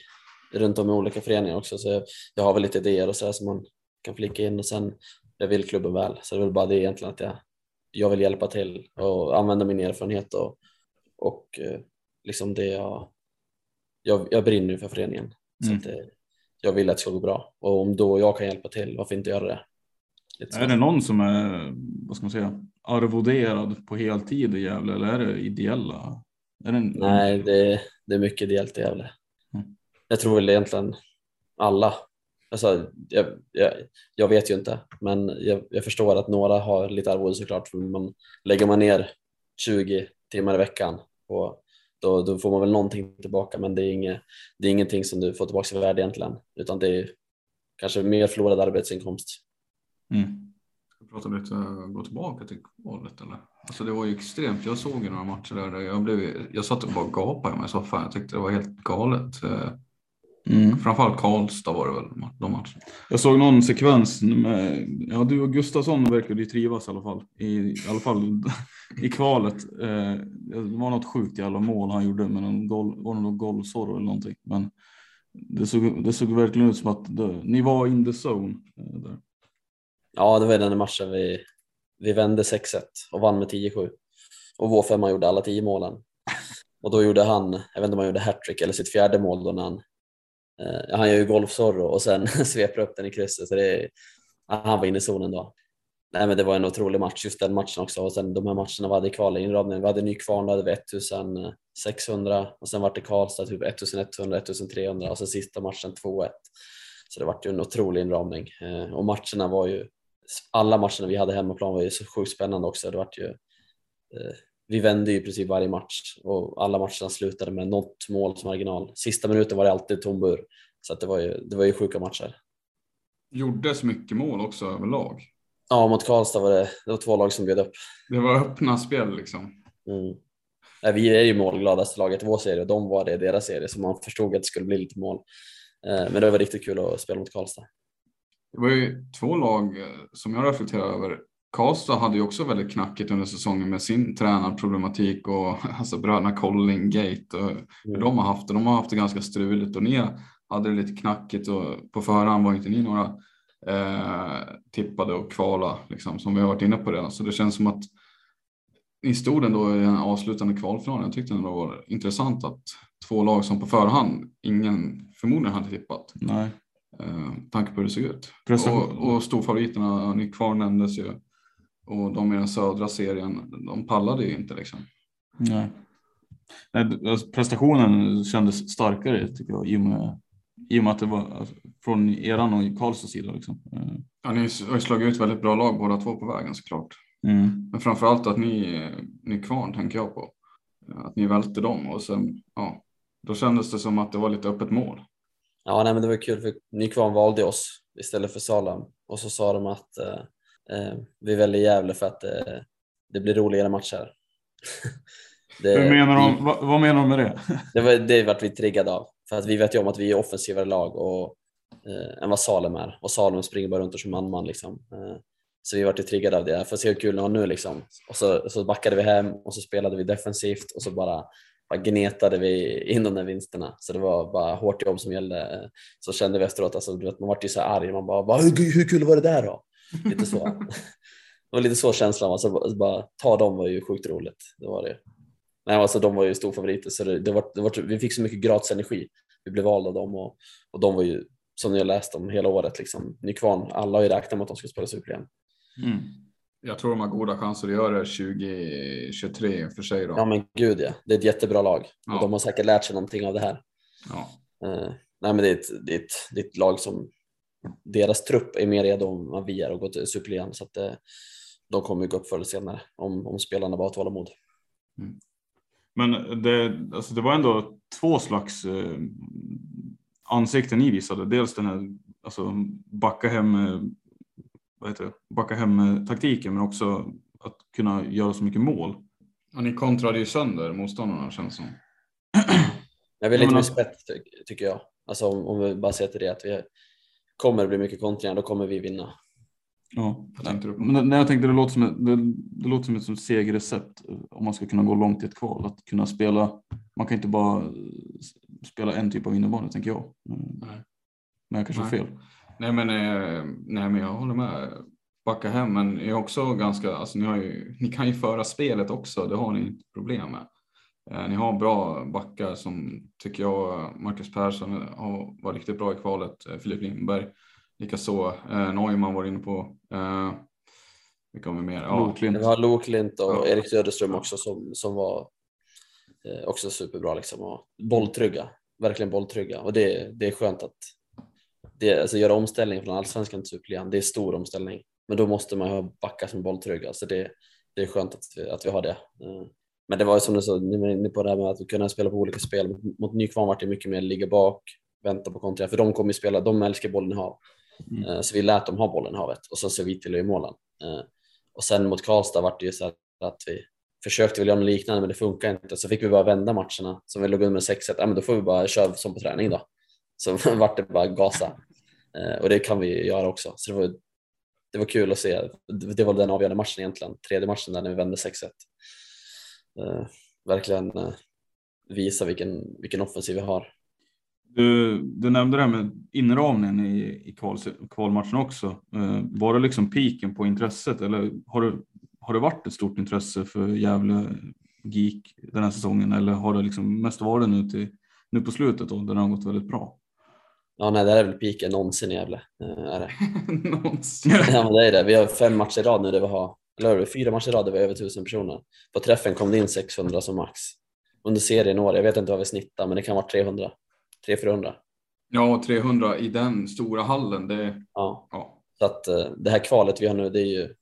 runt om i olika föreningar också, så jag, jag har väl lite idéer och så som man kan flika in och sen jag vill klubben väl, så det är väl bara det egentligen att jag, jag vill hjälpa till och använda min erfarenhet och, och eh, liksom det jag, jag, jag brinner för föreningen. Så Mm. att det, jag vill att det ska gå bra och om då jag kan hjälpa till, varför inte göra det? Så. Är det någon som är, vad ska man säga, arvoderad på heltid i Gävle eller är det ideella? Är det en, Nej, det, det är mycket ideellt i Gävle. Mm. Jag tror väl egentligen alla. Alltså, jag, jag, jag vet ju inte, men jag, jag förstår att några har lite arvode såklart. För man, lägger man ner 20 timmar i veckan och då, då får man väl någonting tillbaka, men det är, inget, det är ingenting som du får tillbaka i värde egentligen, utan det är kanske mer förlorad arbetsinkomst. Mm. Ska vi prata lite, gå tillbaka till kvalet eller? Alltså det var ju extremt. Jag såg ju några matcher där. Jag, blev, jag satt och bara gapade i mig i soffan. Jag tyckte det var helt galet. Eh, Mm. Framförallt Karlstad var det väl de matcherna. Jag såg någon sekvens med, ja du och Gustafsson verkade ju trivas i alla fall. I, i alla fall i kvalet. Eh, det var något sjukt jävla mål han gjorde med någon gol, var det någon golvsorro eller någonting. Men det såg, det såg verkligen ut som att det, ni var in the zone. eh, Där. Ja, det var den matchen vi, vi vände 6-1 och vann med 10-7. Och vår femma gjorde alla 10 målen. Och då gjorde han, jag vet inte om han gjorde hattrick eller sitt fjärde mål då när han, eh, han gör ju golfsorro och sen sveper upp den i krysset. Så det, han var inne i zonen då. Nej men det var en otrolig match, just den matchen också. Och sen de här matcherna vi hade i kval i inramningen. Vi hade Nykvarn, då hade vi 1600 och sen var det Karlstad typ 1100, 1300 och sen sista matchen 2-1. Så det var ju en otrolig inramning. Eh, och matcherna var ju, alla matcherna vi hade hemmaplan var ju så sjukt spännande också. Det var ju, eh, vi vände ju i princip varje match och alla matcherna slutade med något måls marginal. Sista minuten var det alltid tom bur. Så det, var ju, det var ju sjuka matcher. Gjordes mycket mål också överlag. Ja, mot Karlstad var det, det var två lag som bjöd upp. Det var öppna spel liksom. Mm. Nej, vi är ju målgladaste laget i vår serie och de var det i deras serie så man förstod att det skulle bli lite mål. Eh, Men det var riktigt kul att spela mot Karlstad. Det var ju två lag eh, som jag reflekterar över. Karlstad hade ju också väldigt knackigt under säsongen med sin tränarproblematik och alltså bröderna Colling-gate och hur Mm. de har haft det. De har haft det ganska struligt och ni hade det lite knackigt och på förhand var inte ni några eh, tippade och kvala liksom, som vi har varit inne på redan. Så det känns som att ni stod ändå i den avslutande kvalfinalen. Jag tyckte det var intressant att två lag som på förhand ingen förmodligen hade tippat. Nej. Eh, tanke på hur det såg ut. Prestation. Och, och storfavoriterna, ni kvar nämndes ju. Och de i den södra serien, de pallade ju inte liksom. Nej. Nej, alltså, prestationen kändes starkare tycker jag i och med, i och med att det var alltså, från eran och Karlstads sida. Liksom. Eh, Ja, ni har ju slagit ut väldigt bra lag båda två på vägen såklart. Mm. Men framförallt att ni, ni är kvar tänker jag på. Att ni välte dem och sen, ja, då kändes det som att det var lite öppet mål. Ja, nej, men det var kul för Nykvarn valde oss istället för Salem och så sa de att eh, eh, vi väljer Gävle för att eh, det blir roligare matcher. det, Hur menar de, vad, vad menar de med det? Det var det vart vi triggade av. För att vi vet ju om att vi är offensivare lag och, eh, än vad Salem är. Och Salem springer bara runt och som man-man. Liksom. Eh, så vi vart ju triggade av det. Får se hur kul det var nu liksom. Och så, så backade vi hem och så spelade vi defensivt och så bara, bara gnetade vi in de där vinsterna. Så det var bara hårt jobb som gällde. Så kände vi efteråt, alltså, du vet, man vart ju så arg. Man bara, bara hur, hur kul var det där då? Lite så. det var lite så känslan var. Så bara, ta dem var ju sjukt roligt. Det var det. Nej, alltså, de var ju storfavoriter så det, det var, det var, vi fick så mycket gratis energi. Vi blev valda av dem och, och de var ju som ni har läst om hela året. Liksom. Nykvarn, alla har ju räknat med att de ska spela Superligan. Mm. Jag tror de har goda chanser att göra det 2023 för sig. Då. Ja men gud ja, det är ett jättebra lag. Ja. De har säkert lärt sig någonting av det här. Ja. Eh, nej men det är, ett, det, är ett, det är ett lag som deras trupp är mer redo än vad vi är och gå till Superligan så att eh, de kommer ju gå upp förr eller senare om, om spelarna bara har tålamod. Men det, alltså det var ändå två slags eh, ansikten ni visade. Dels den här alltså, backa hem, vad heter det? backa hem taktiken men också att kunna göra så mycket mål. Och ni kontrade ju sönder motståndarna känns som. Men vi är Ja, lite men ty- tycker jag. Alltså om, om vi bara ser till det att vi kommer det bli mycket kontringar då kommer vi vinna. Ja. Tänkte du på? Men när jag tänkte det låter som ett, det, det låter som ett som segerrecept om man ska kunna gå långt i ett kval. Att kunna spela, man kan inte bara spela en typ av innebandy tänker jag. Nej. Men jag kanske har fel. Nej men, eh, nej men jag håller med. Backa hem men ni är också ganska, alltså ni, har ju, ni kan ju föra spelet också, det har ni inte problem med. Eh, ni har bra backar som tycker jag, Marcus Persson har varit riktigt bra i kvalet, eh, Filip Lindberg likaså, eh, Neumann var inne på. Eh, vilka har vi mer? Ja, Loklint. Vi har Loklint och Ja. Erik Söderström också som, som var eh, också superbra liksom och bolltrygga, verkligen bolltrygga och det, det är skönt att det, alltså göra omställning från allsvenskan till superligan, det är stor omställning. Men då måste man ha backar som bolltrygga så det, det är skönt att vi, att vi har det. Eh, Men det var ju som du sa, ni var inne på det här med att kunna spela på olika spel. Mot- Nykvarn vart det mycket mer ligga bak, vänta på kontringar, för de kommer ju spela, de älskar bollen i hav. Mm. Eh, Så vi lät dem ha bollen i havet och så ser vi till att göra målen. Eh, Och sen mot Karlstad vart det ju så att vi försökte väl göra något liknande men det funkar inte. Så fick vi bara vända matcherna. Så vi låg under med 6-1, ja men då får vi bara köra som på träning då. Så vart det bara gasa. Eh, och det kan vi göra också. Så det var, det var kul att se. Det var den avgörande matchen egentligen. Tredje matchen där när vi vände 6-1. Eh, Verkligen eh, visa vilken, vilken offensiv vi har. Du, du nämnde det här med inramningen i, i kval, kvalmatchen också. Eh, var det liksom piken på intresset eller har det, har det varit ett stort intresse för Gävle GIK den här säsongen eller har det liksom mest varit nu, till, nu på slutet då, där det har gått väldigt bra? Ja, nej, det här är väl piken någonsin i Gävle. eh, Är det. någonsin. Ja, men det är det. Vi har fem matcher i rad nu där vi har, eller fyra matcher i rad där vi har över tusen personer. På träffen kom det in 600 som max. Under serien år, jag vet inte vad vi snittar, men det kan vara 300. 300-400. Ja, 300 i den stora hallen, det, Ja, ja. så att eh, det här kvalet vi har nu, det är ju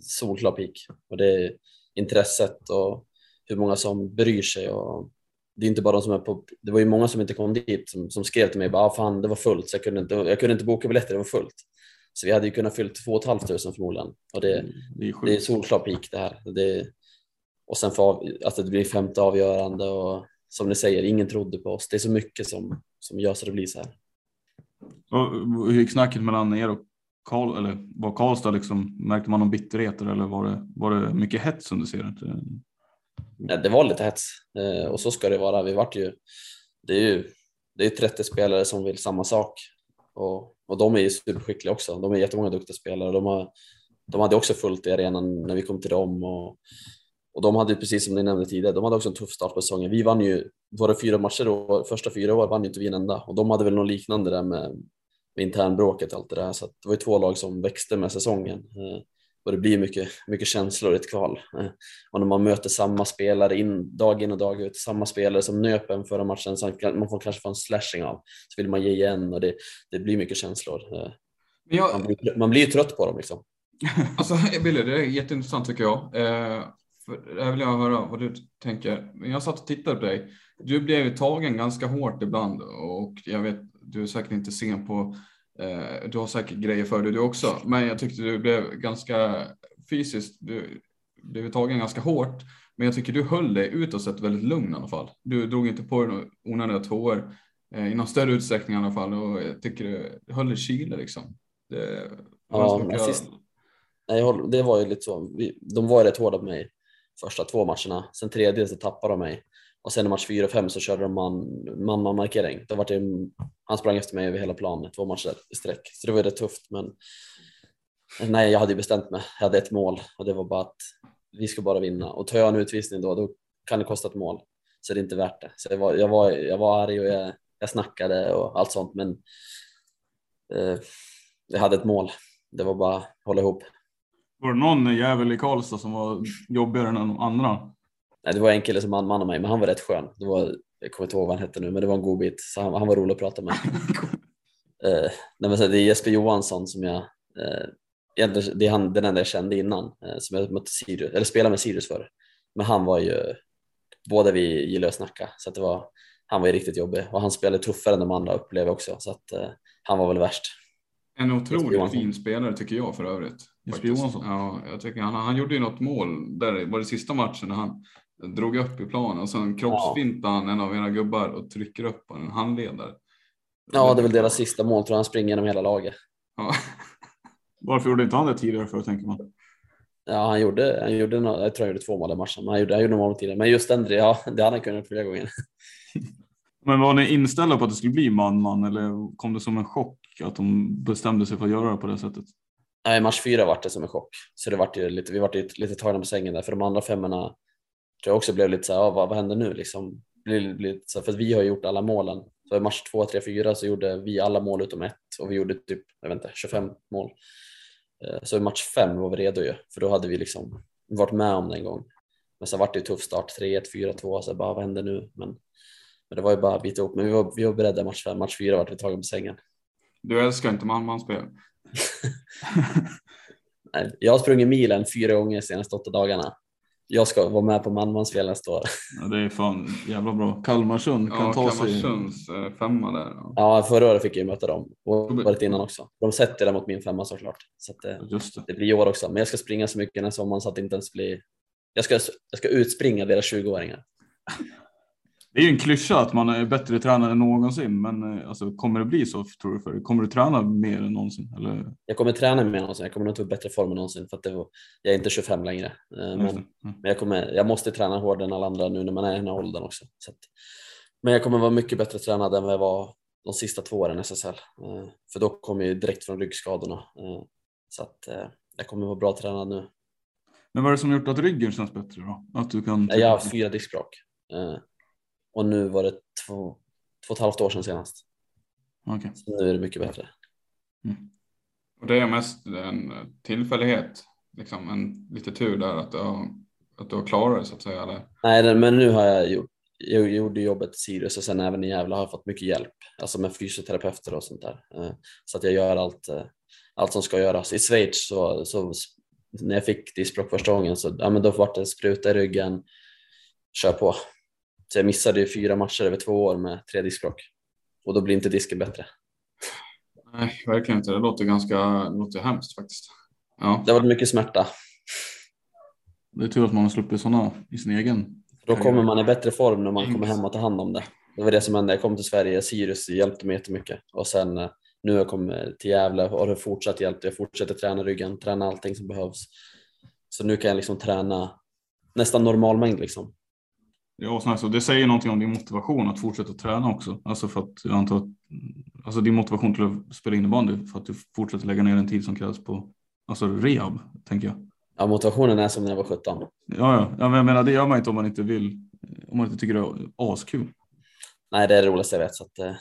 solklar peak. Och det är intresset och hur många som bryr sig. Och det är inte bara de som är på, det var ju många som inte kom dit som, som skrev till mig bara, ah, fan det var fullt så jag kunde inte, jag kunde inte boka biljetter, det var fullt. Så vi hade ju kunnat fyllt 2 500 förmodligen. Och det, Det är sjukt. det är solklar peak det här. Det, och sen för att det blir femte avgörande och som ni säger, ingen trodde på oss. Det är så mycket som, som gör så det blir så här. Och hur gick snacket mellan er och Karl, eller var Karlstad liksom, märkte man någon bitterheter eller var det, var det mycket hets under serien? Det var lite hets eh, och så ska det vara. Vi vart ju, det är ju det är 30 spelare som vill samma sak och, och de är ju superskickliga också. De är jättemånga duktiga spelare. De, har, de hade också fullt i arenan när vi kom till dem och, och de hade ju precis som ni nämnde tidigare, de hade också en tuff start på säsongen. Vi vann ju våra fyra matcher då, första fyra år vann ju inte vi en enda och de hade väl något liknande där med, med internbråket och allt det där. Så att det var ju två lag som växte med säsongen. Eh, och det blir mycket, mycket känslor i ett kval. Eh, Och när man möter samma spelare in, dag in och dag ut, samma spelare som nöp en förra matchen, så man får kanske få en slashing av, så vill man ge igen och det, det blir mycket känslor. Eh, jag, Man blir, man blir trött på dem liksom. Alltså Billy, det är jätteintressant tycker jag. Eh, för här vill jag höra vad du tänker. Jag satt och tittade på dig. Du blev tagen ganska hårt ibland och jag vet, du är säkert inte sen på, du har säkert grejer för dig du också, men jag tyckte du blev ganska fysiskt, du blev tagen ganska hårt. Men jag tycker du höll dig utåt sett väldigt lugn i alla fall. Du drog inte på dig onödiga tårar eh, i någon större utsträckning i alla fall och jag tycker du höll dig kylig liksom. Det, Ja, men sist- Nej, det var ju lite så. De var ju rätt hårda på mig första två matcherna. Sen tredje så tappade de mig. Och sen i match fyra och fem så körde de man, man, man markering. Då var det, han sprang efter mig över hela planen två matcher i sträck. Så det var ju rätt tufft. Men nej, jag hade ju bestämt mig. Jag hade ett mål och det var bara att vi ska bara vinna. Och tar jag en utvisning då, då kan det kosta ett mål. Så det är inte värt det. Så jag var, jag var, jag var arg och jag, jag snackade och allt sånt. Men eh, jag hade ett mål. Det var bara att hålla ihop. Var det någon jävel i Karlstad som var jobbigare än de andra? Nej, det var en kille som man mig, men han var rätt skön. Det var, jag kommer inte ihåg vad han hette nu, men det var en god bit. Så han, han var rolig att prata med. eh, nej, men så det är Jesper Johansson som jag, eh, det är han, den enda jag kände innan, eh, som jag mötte Sirius, eller spelade med Sirius för. Men han var ju, båda vi gillade att snacka, så att det var, han var ju riktigt jobbig och han spelade tuffare än de andra upplevde också, så att eh, han var väl värst. En otroligt fin spelare tycker jag för övrigt. Jesper Johansson? Ja, jag tycker han, han gjorde ju något mål där var det sista matchen när han drog upp i planen och sen kroppsfintade han en av era gubbar och trycker upp på en handledare. Ja, det är väl deras sista mål tror jag. Han springer genom hela laget. Ja. Varför gjorde inte han det tidigare för tänker man? Ja, han gjorde, han gjorde, jag tror han gjorde två mål i matchen, men han gjorde, han gjorde mål tidigare. Men just den, ja, det hade han kunnat gjort flera gånger. Men var ni inställda på att det skulle bli man-man eller kom det som en chock att de bestämde sig för att göra det på det sättet? Nej, match fyra var det som en chock. Så det vart ju lite, vi vart ju lite tagna på sängen där, för de andra femmorna jag också blev lite så här, ah, vad, vad händer nu liksom? Blir, blir så här, för vi har gjort alla målen. Så i match två, tre, fyra så gjorde vi alla mål utom ett och vi gjorde typ, jag vet inte, 25 mål. Eh, så i match fem var vi redo ju, för då hade vi liksom varit med om det en gång. Men sen vart det ju tuff start, 3-1, 4-2, så bara vad händer nu? Men, men det var ju bara att bita ihop, men vi var, vi var beredda i match fem, match fyra vart vi tagna på sängen. Du älskar inte man-man-spel? jag har sprungit milen fyra gånger de senaste åtta dagarna. Jag ska vara med på man-man-spel nästa år. Ja, det är fan jävla bra. Kalmarsund kan ja, ta sig... Kalmarsunds eh, femma där. Ja. ja, förra året fick jag möta dem och året innan också. De sätter det mot min femma såklart. Så det, Just det. det blir i år också. Men jag ska springa så mycket den här sommaren så att det inte ens blir... Jag ska, jag ska utspringa deras 20-åringar. Det är ju en klyscha att man är bättre tränare än någonsin, men eh, alltså, kommer det bli så tror du? För Kommer du träna mer än någonsin? Eller? Jag kommer träna mer än någonsin. Jag kommer nog ta upp bättre form än någonsin för att var, jag är inte 25 längre. Eh, men, mm. men jag, kommer, jag måste träna hårdare än alla andra nu när man är i den här åldern också. Så att, men jag kommer vara mycket bättre tränad än vad jag var de sista två åren i SSL. Eh, för då kommer jag direkt från ryggskadorna. Så att jag kommer vara bra tränad nu. Men vad är det som gjort att ryggen känns bättre då? Att du kan... Jag har haft fyra diskbråck. Och nu var det två, två och ett halvt år sedan senast. Okay. Så nu är det mycket bättre. Mm. Och det är mest en tillfällighet, liksom en lite tur där att du har, att du har klarat det så att säga? Eller? Nej, men nu har jag gjort jag gjorde jobbet i Sirius och sen även i Gävle har jag fått mycket hjälp, alltså med fysioterapeuter och sånt där. Eh, så att jag gör allt, eh, allt som ska göras. I Schweiz så, så när jag fick diskbråck första gången så ja, men då var det spruta i ryggen, kör på. Så jag missade ju fyra matcher över två år med tre diskbråck och då blir inte disken bättre. Nej, verkligen inte. Det låter ganska det låter hemskt faktiskt. Ja. Det har varit mycket smärta. Det är tur att man har sluppit sådana i sin egen. Då kommer man i bättre form när man kommer hem och tar hand om det. Det var det som hände. Jag kom till Sverige, Sirius hjälpte mig jättemycket och sen eh, nu har jag kommit till Gävle och har fortsatt hjälpt. Jag fortsätter träna ryggen, träna allting som behövs. Så nu kan jag liksom träna nästan normal mängd liksom. Ja, så det säger någonting om din motivation att fortsätta träna också. Alltså för att jag antar att alltså din motivation till att spela innebandy för att du fortsätter lägga ner den tid som krävs på alltså rehab, tänker jag. Ja, motivationen är som när jag var 17. Ja, ja. ja men jag menar det gör man inte om man inte vill, om man inte tycker det är askul. Nej, det är det roligaste jag vet så att eh,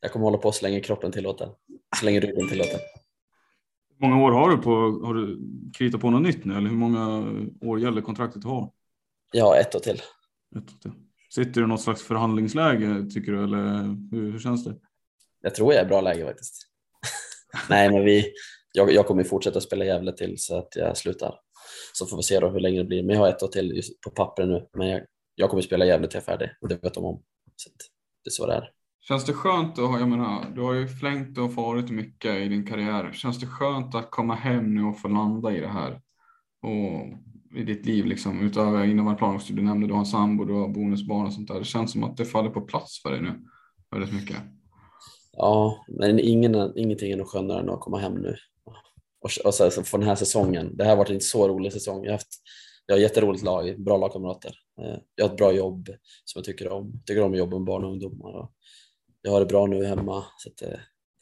jag kommer hålla på så länge kroppen tillåter, så länge ryggen tillåter. Hur många år har du på, har du kritat på något nytt nu eller hur många år gäller kontraktet du har? Ja, ett år till. Sitter du i något slags förhandlingsläge tycker du eller hur, hur känns det? Jag tror jag är i bra läge faktiskt. Nej, men vi, jag, jag kommer fortsätta spela Gävle till så att jag slutar. Så får vi se då hur länge det blir. Men jag har ett år till på pappret nu, men jag, jag kommer spela Gävle till jag är färdig och det vet de om. Så det är så det är. Känns det skönt att ha, jag menar, du har ju flängt och farit mycket i din karriär. Känns det skönt att komma hem nu och få landa i det här? Och i ditt liv liksom, utöver innevarande Du nämnde du har en sambo, du har bonusbarn och sånt där. Det känns som att det faller på plats för dig nu väldigt mycket. Ja, men ingen, ingenting är nog skönare än att komma hem nu. Och, och så, så för den här säsongen, det här har varit en så rolig säsong. Jag har, haft, jag har jätteroligt lag, bra lagkamrater. Eh, jag har ett bra jobb som jag tycker om. Jag tycker om att jobba med barn och ungdomar. Och jag har det bra nu hemma. Så att, eh,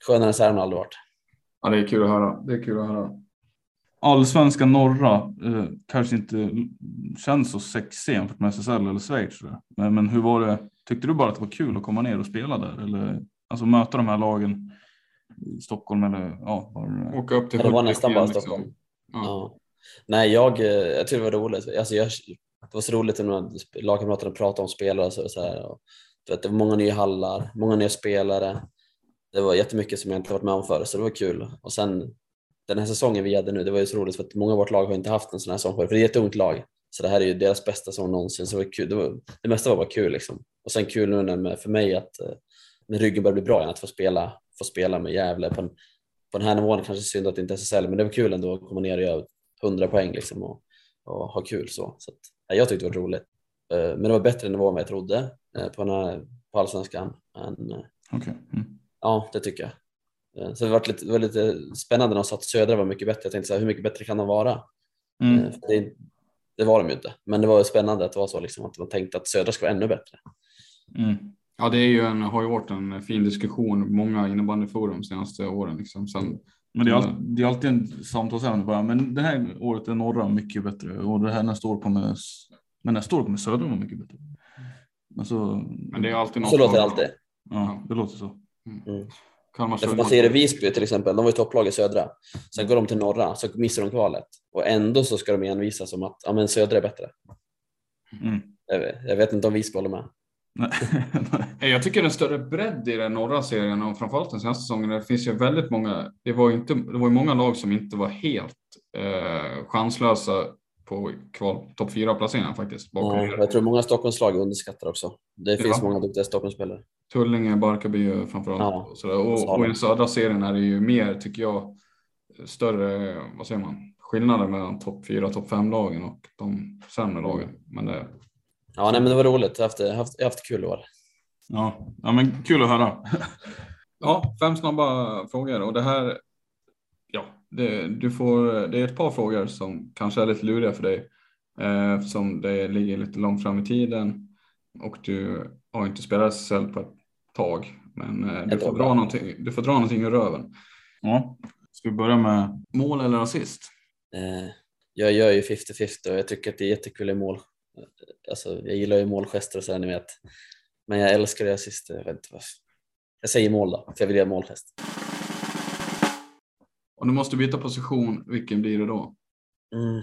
skönare än så här har det aldrig varit. Ja, det är kul att höra. Det är kul att höra allsvenska norra eh, kanske inte känns så sexig jämfört med SSL eller Schweiz. Men, men hur var det? Tyckte du bara att det var kul att komma ner och spela där eller alltså möta de här lagen? i Stockholm eller ja, var. Åka upp till Ja, det var nästan bara liksom. Stockholm. Ja. Ja. Nej, jag, eh, jag tycker det var roligt. Alltså jag, det var så roligt när lagkamraterna pratade om spelare och så, så här. Och, vet, det var många nya hallar, många nya spelare. Det var jättemycket som jag inte varit med om förr, så det var kul. Och sen den här säsongen vi hade nu, det var ju så roligt för att många av vårt lag har inte haft en sån här säsong förr, för det är ett ungt lag. Så det här är ju deras bästa säsong någonsin, så det var kul. Det, var, det mesta var bara kul liksom. Och sen kul nu när, med- för mig att eh, när ryggen börjar bli bra igen, att få spela, få spela med Gävle på, en, på den här nivån. Kanske synd att det inte är SSL, men det var kul ändå att komma ner och göra 100 poäng liksom och, och ha kul så. så att, ja, jag tyckte det var roligt. Eh, Men det var bättre nivå än vad jag trodde eh, på, den här, på allsvenskan. Eh, Okej. Mm. Ja, det tycker jag. Eh, Så det var lite, det var lite spännande när de sa att södra var mycket bättre. Jag tänkte så här, hur mycket bättre kan de vara? Mm. Eh, Det, det var de ju inte, men det var ju spännande att det var så liksom, att man tänkte att södra ska vara ännu bättre. Mm. Ja, det är ju en, har ju varit en fin diskussion, många innebandyforum de senaste åren. Liksom. Sen, Men det är, all, det är alltid en samtalsämne bara. Men det här året är norra mycket bättre och det här nästa år kommer, men nästa år kommer södra vara mycket bättre. Men så, men det är alltid något Så låter det alltid. ja, det låter så. Mm. Därför man ser i Visby till exempel, de var ju topplag i södra. Sen går de till norra, så missar de kvalet. Och ändå så ska de envisas som att ja, men södra är bättre. Mm. Jag vet, inte om Visby håller med. Jag tycker en större bredd i den norra serien och framförallt den senaste säsongen. Det finns ju väldigt många. Det var ju inte. Det var ju många lag som inte var helt eh, chanslösa på kval topp fyra placeringar faktiskt. Bakom Ja, jag tror många Stockholmslag underskattar också. Det finns Ja. många duktiga Stockholmsspelare. Tullinge, Barkarby framförallt. Ja. Och, sådär. Och, och i den södra serien är det ju mer, tycker jag, större, vad säger man, skillnader mellan topp fyra, topp fem lagen och de sämre lagen. Men det, Ja, nej, men det var roligt. Jag har haft, haft, haft kul i år. Ja. ja, men kul att höra. Ja, fem snabba frågor och det här. Det, du får. Det är ett par frågor som kanske är lite luriga för dig eh, eftersom det ligger lite långt fram i tiden och du har inte spelat SSL på ett tag. Men eh, du, får år dra någonting, du får dra någonting ur röven. Ja. Ska vi börja med mål eller assist? Eh, jag gör ju 50-50 och jag tycker att det är jättekul i mål. Alltså, jag gillar ju målgester och sådär, ni vet. Men jag älskar det assist. Jag, vet inte jag säger mål då, för jag vill göra målgest. Om du måste byta position, vilken blir det då? Mm.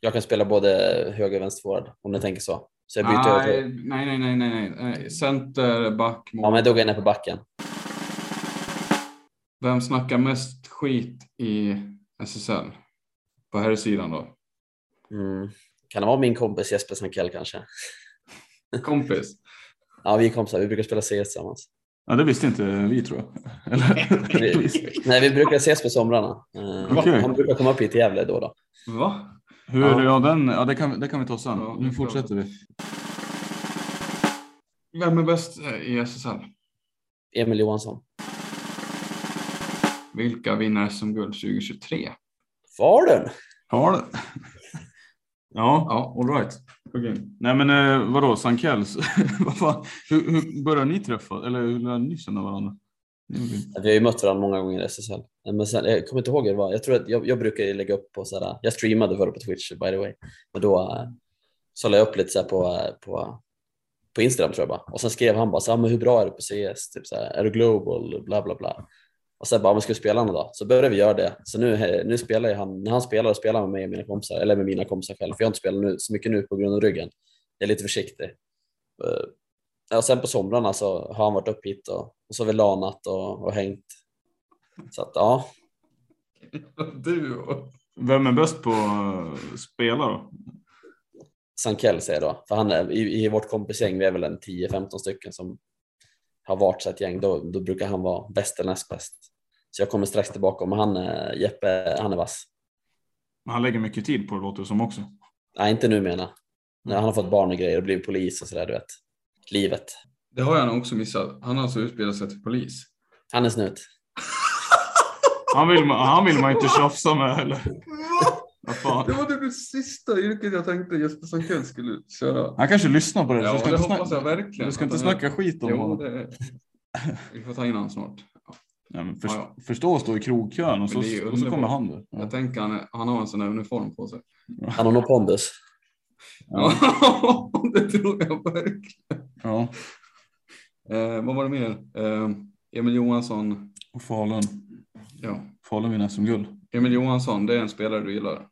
Jag kan spela både höger och vänsterforward om ni tänker så. Så jag byter över Nej, till... nej, nej, nej, nej, nej. Center, back, mål. Ja, men då går jag ner på backen. Vem snackar mest skit i SSL? På här sidan då? Mm. Kan det vara min kompis Jesper Sankell kanske? Kompis? Ja, vi är kompisar. Vi brukar spela CS tillsammans. Ja, det visste inte vi tror jag. Eller? Vi, nej, vi brukar ses på somrarna. Eh, Okej. Han brukar komma upp hit till Gävle då och då. Va? Hur, Ja. ja. den, ja det, kan, det kan vi ta sen. Ja, nu fortsätter vi. Vem är bäst eh, i SSL? Emil Johansson. Vilka vinner SM-guld 2023? Falun! Det. Ja, Ja. all right. Okej. Nej men eh, vadå, Sankells? Hur, hur började ni träffa? Eller hur lärde ni känna varandra? Grymt. Vi har ju mött varandra många gånger i SSL. Men sen, jag kommer inte ihåg hur det var. Jag, tror att jag, jag brukar lägga upp på sådär, jag streamade förr på Twitch by the way. Men då eh, så la jag upp lite så här på, eh, på, på Instagram tror jag bara. Och sen skrev han bara så här, men hur bra är du på CS? Typ så här, är du global? Bla bla bla. Och sen bara, men ska vi spela någon dag? Så började vi göra det. Så nu, nu spelar han, när han spelar, spelar han med mina kompisar, eller med mina kompisar själv. För jag har inte spelat nu, så mycket nu på grund av ryggen. Jag är lite försiktig. Eh, och sen på somrarna så har han varit upp hit och, och så har vi lanat och, och hängt. Så att ja, Du. Vem är bäst på att spela då? Sankell säger jag då. För han är, i, i vårt kompisgäng, vi är väl en 10-15 stycken som har varit så ett gäng, då, då brukar han vara bäst eller näst bäst. Så jag kommer strax tillbaka, men han, är- Jeppe, han är vass. Men Han lägger mycket tid på det låter det som också. Nej, inte nu menar jag. Nej, Han har fått barn och grejer och blivit polis och sådär, du vet. Livet. Det har jag nog också missat. Han har alltså utbildat sig till polis. Han är snut. Han vill man, han vill man inte tjafsa med eller? Det var det sista yrket jag tänkte Jesper Sankell skulle köra. Han kanske lyssnar på det. så Ja, du ska det inte hoppas jag verkligen. du ska inte snacka skit om Jo, honom. det... Vi får ta in honom snart. Ja, men först, Ja, Förstå att stå i krogkön och så, och så kommer han där. Ja. Jag tänker han, han har en sån här uniform på sig. Han har nog pondus. Ja. det tror jag verkligen. Ja. Eh, vad var det mer? Eh, Emil Johansson. Och Falun. Ja. Falun vinner SM-guld. Emil Johansson, det är en spelare du gillar.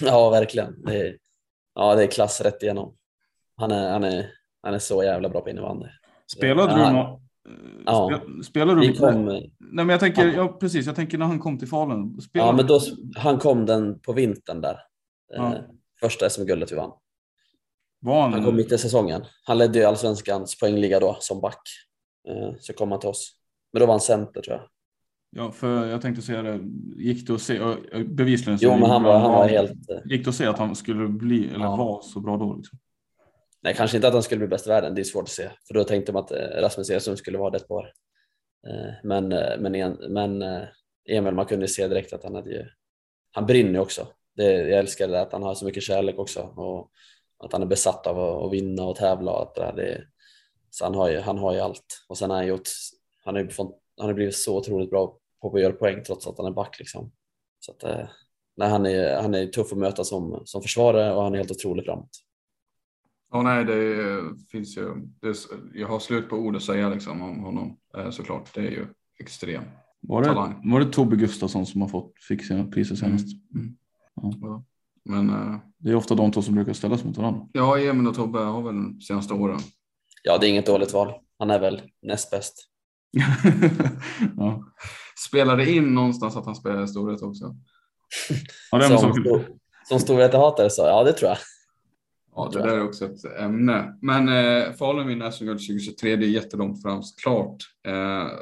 Ja, verkligen. Det är, ja, det är klass rätt igenom. Han är, han är, han är så jävla bra på innebandy. Spelade Ja. du nå- Ja. Spe- Spelade du? Vi kom, Nej men jag tänker, ja precis, jag tänker när han kom till Falun. Spelade ja, men då, han kom den på vintern där. Ja. Eh, första SM-guldet vi vann. var han, Han kom mitt i säsongen. Han ledde ju allsvenskans poängliga då som back. Eh, så kom han till oss. Men då var han center tror jag. Ja, för jag tänkte säga det. Gick det att se, bevisligen Jo, men han var, han var helt... eh, Gick det att se att han skulle bli, eller Ja. vara så bra då? Liksom? Nej, kanske inte att han skulle bli bäst i världen. Det är svårt att se. För då tänkte man att eh, Rasmus Edström skulle vara det ett par. Eh, Men, men, en, men Emil, man kunde se direkt att han hade ju... Han brinner också. Det, jag älskar det att han har så mycket kärlek också. Och att han är besatt av att, att vinna och tävla och där. Det, så han har, ju, han har ju allt. Och sen har han gjort... Han har ju fått, han har blivit så otroligt bra på att göra poäng trots att han är back liksom. Så att, eh, nej, han, är, han är tuff att möta som, som försvarare och han är helt otrolig framåt. Ja, nej, det finns ju. Det, jag har slut på ord att säga liksom om honom eh, såklart. Det är ju extrem. Var det, Talang. var det Tobbe Gustafsson som har fått fick sina priser senast? Mm. Ja. Ja. Men eh, Det är ofta de två som brukar ställas mot varandra. ja, Emil och Tobbe har väl de senaste åren. Ja, det är inget dåligt val. Han är väl näst bäst. ja. Spelade in någonstans att han spelar i storhet också. Ja, Som, som storvetehatare så, ja det tror jag. Ja, det där är också ett ämne. Men eh, Falun vinner SM-guld 2023. Det är jättelångt fram såklart. Eh,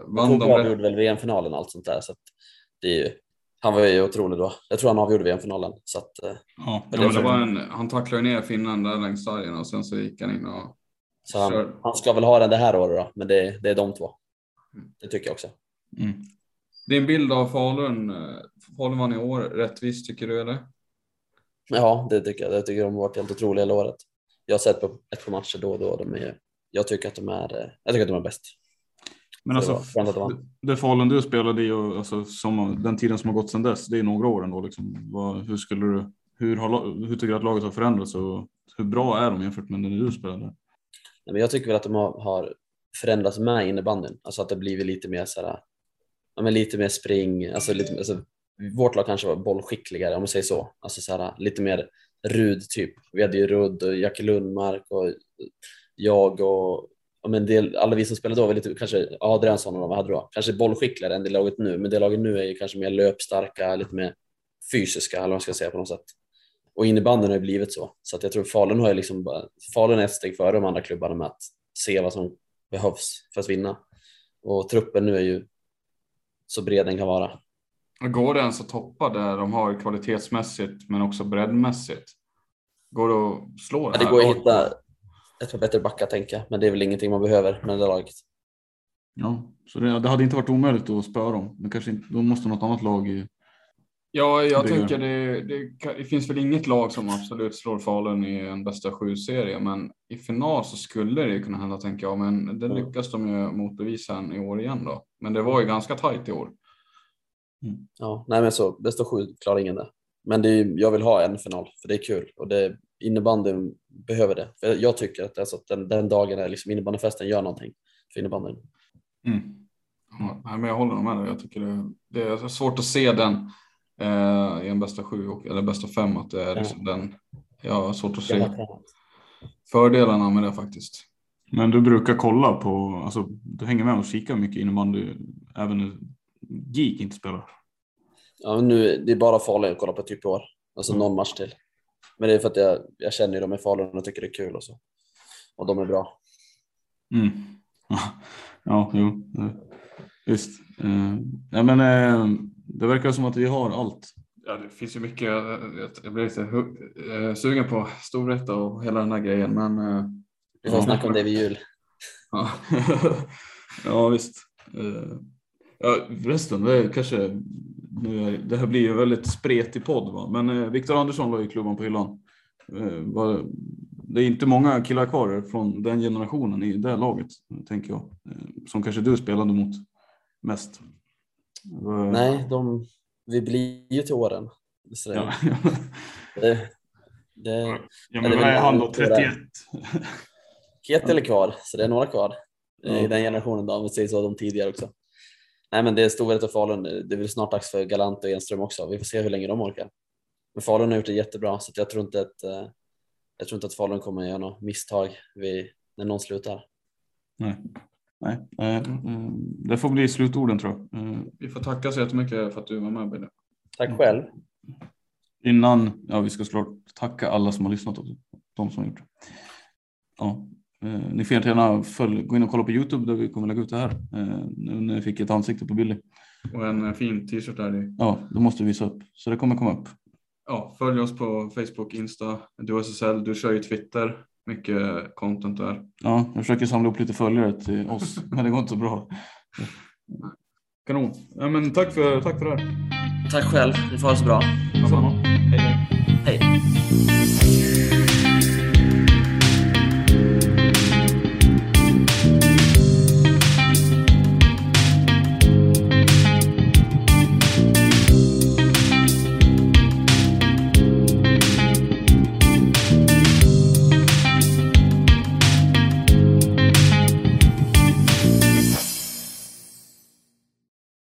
vann de avgjorde väl VM-finalen och allt sånt där. Så att det är ju, han var ju otrolig då. Jag tror han avgjorde VM-finalen. Så att, eh, Ja, Ja, det var en, han tacklade ner finnen där längs sargen och sen så gick han in och så han, han ska väl ha den det här året då, men det, det är de två. Det tycker jag också. Mm. Din bild av Falun, eh, Falun vann i år, rättvist tycker du eller? Ja, det tycker jag. Jag tycker de har varit helt otroliga hela året. Jag har sett på ett par matcher då och då. De är, jag tycker att de är, eh, jag tycker att de är bäst. Men Så det alltså, det det Falun du spelade i och alltså, som, den tiden som har gått sedan dess, det är några år ändå. Liksom. Vad, hur, skulle du, hur, har, hur tycker du att laget har förändrats och hur bra är de jämfört med när du spelade? Nej, men jag tycker väl att de har, har förändras med innebandyn. Alltså att det blivit lite mer så här, ja, men lite mer spring, alltså lite, alltså, vårt lag kanske var bollskickligare om man säger så. Alltså så här, lite mer Rud typ. Vi hade ju Rudd och Jackie Lundmark och jag och ja, men del, alla vi som spelade då var lite, kanske Adriansson och de vad hade då, kanske bollskickligare än det laget nu, men det laget nu är ju kanske mer löpstarka, lite mer fysiska eller vad man ska säga på något sätt. Och innebandyn har ju blivit så, så att jag tror Falun har ju liksom bara, Falun är ett steg före de andra klubbarna med att se vad som behövs för att vinna. Och truppen nu är ju så bred den kan vara. Går det ens att toppa där de har kvalitetsmässigt men också breddmässigt? Går det att slå det Ja, det går att hitta ett par bättre backar tänker jag, men det är väl ingenting man behöver med det laget. Ja, så det, det hade inte varit omöjligt att spöa dem. Men kanske inte, då måste något annat lag Ja, jag tänker det, det, det finns väl inget lag som absolut slår Falun i en bästa sju-serie, men i final så skulle det kunna hända tänker jag, men det Mm. lyckas de ju motbevisa i år igen då. Men det var ju ganska tajt i år. Ja, nej men så, bästa sju klarar ingen det. Men det är, jag vill ha en final, för det är kul och det, innebandyn behöver det. För jag tycker att, alltså, att den, den dagen är liksom innebandyfesten gör någonting för innebandyn. mm. Ja, men jag håller med dig. Jag tycker det, det är svårt att se den eh, i en bästa sju och, eller bästa fem, att det är Ja. liksom den. Jag har svårt att se fördelarna med det faktiskt. Men du brukar kolla på, alltså du hänger med och kikar mycket innebandy även när Geek inte spelar. Ja, men nu, det är bara Falun jag kollar på typ i år. Alltså Mm. någon match till. Men det är för att jag, jag känner ju dem i Falun och tycker det är kul och så. Och de är bra. Mm. Ja, jo. Visst. Eh, ja, men eh, det verkar som att vi har allt. Ja, det finns ju mycket. Jag, jag blir lite eh, sugen på Storvreta och hela den där grejen, men eh, Vi får Ja. snacka om det vid jul. ja. ja, visst. Eh, ja, förresten, det är kanske, nu är, det här blir ju väldigt spretig podd, va? men eh, Viktor Andersson la ju klubban på hyllan. Eh, det är inte många killar kvar från den generationen i det laget, tänker jag. Eh, som kanske du spelade mot mest. Eh, Nej, de, vi blir ju till åren. Det, Ja, det, det, ja, men vad är han då? på det? 31? Ketil är kvar, så det är några kvar Ja. i den generationen då, om vi säger så, de tidigare också. Nej, men det är Storvreta och Falun. Det är väl snart dags för Galant och Enström också. Vi får se hur länge de orkar. Men Falun har gjort det jättebra så jag tror inte att eh, jag tror inte att Falun kommer att göra något misstag vid, när någon slutar. Nej. Nej. Eh, eh, det får bli slutorden tror jag. Eh, Vi får tacka så jättemycket för att du var med Bille. Tack själv. innan, ja vi ska såklart tacka alla som har lyssnat också. De som har gjort det. Ja. Eh, ni får gärna följ, gå in och kolla på Youtube där vi kommer lägga ut det här. Eh, nu när vi fick ett ansikte på Billy. Och en fin t-shirt där i. Ja, det måste vi visa upp. Så det kommer komma upp. Ja, följ oss på Facebook, Insta, du SSL. Du kör ju Twitter. Mycket content där. Ja, jag försöker samla upp lite följare till oss, men det går inte så bra. Kanon. Ja, men tack, för, tack för det här. Tack själv. Ni får ha det så bra. Detsamma.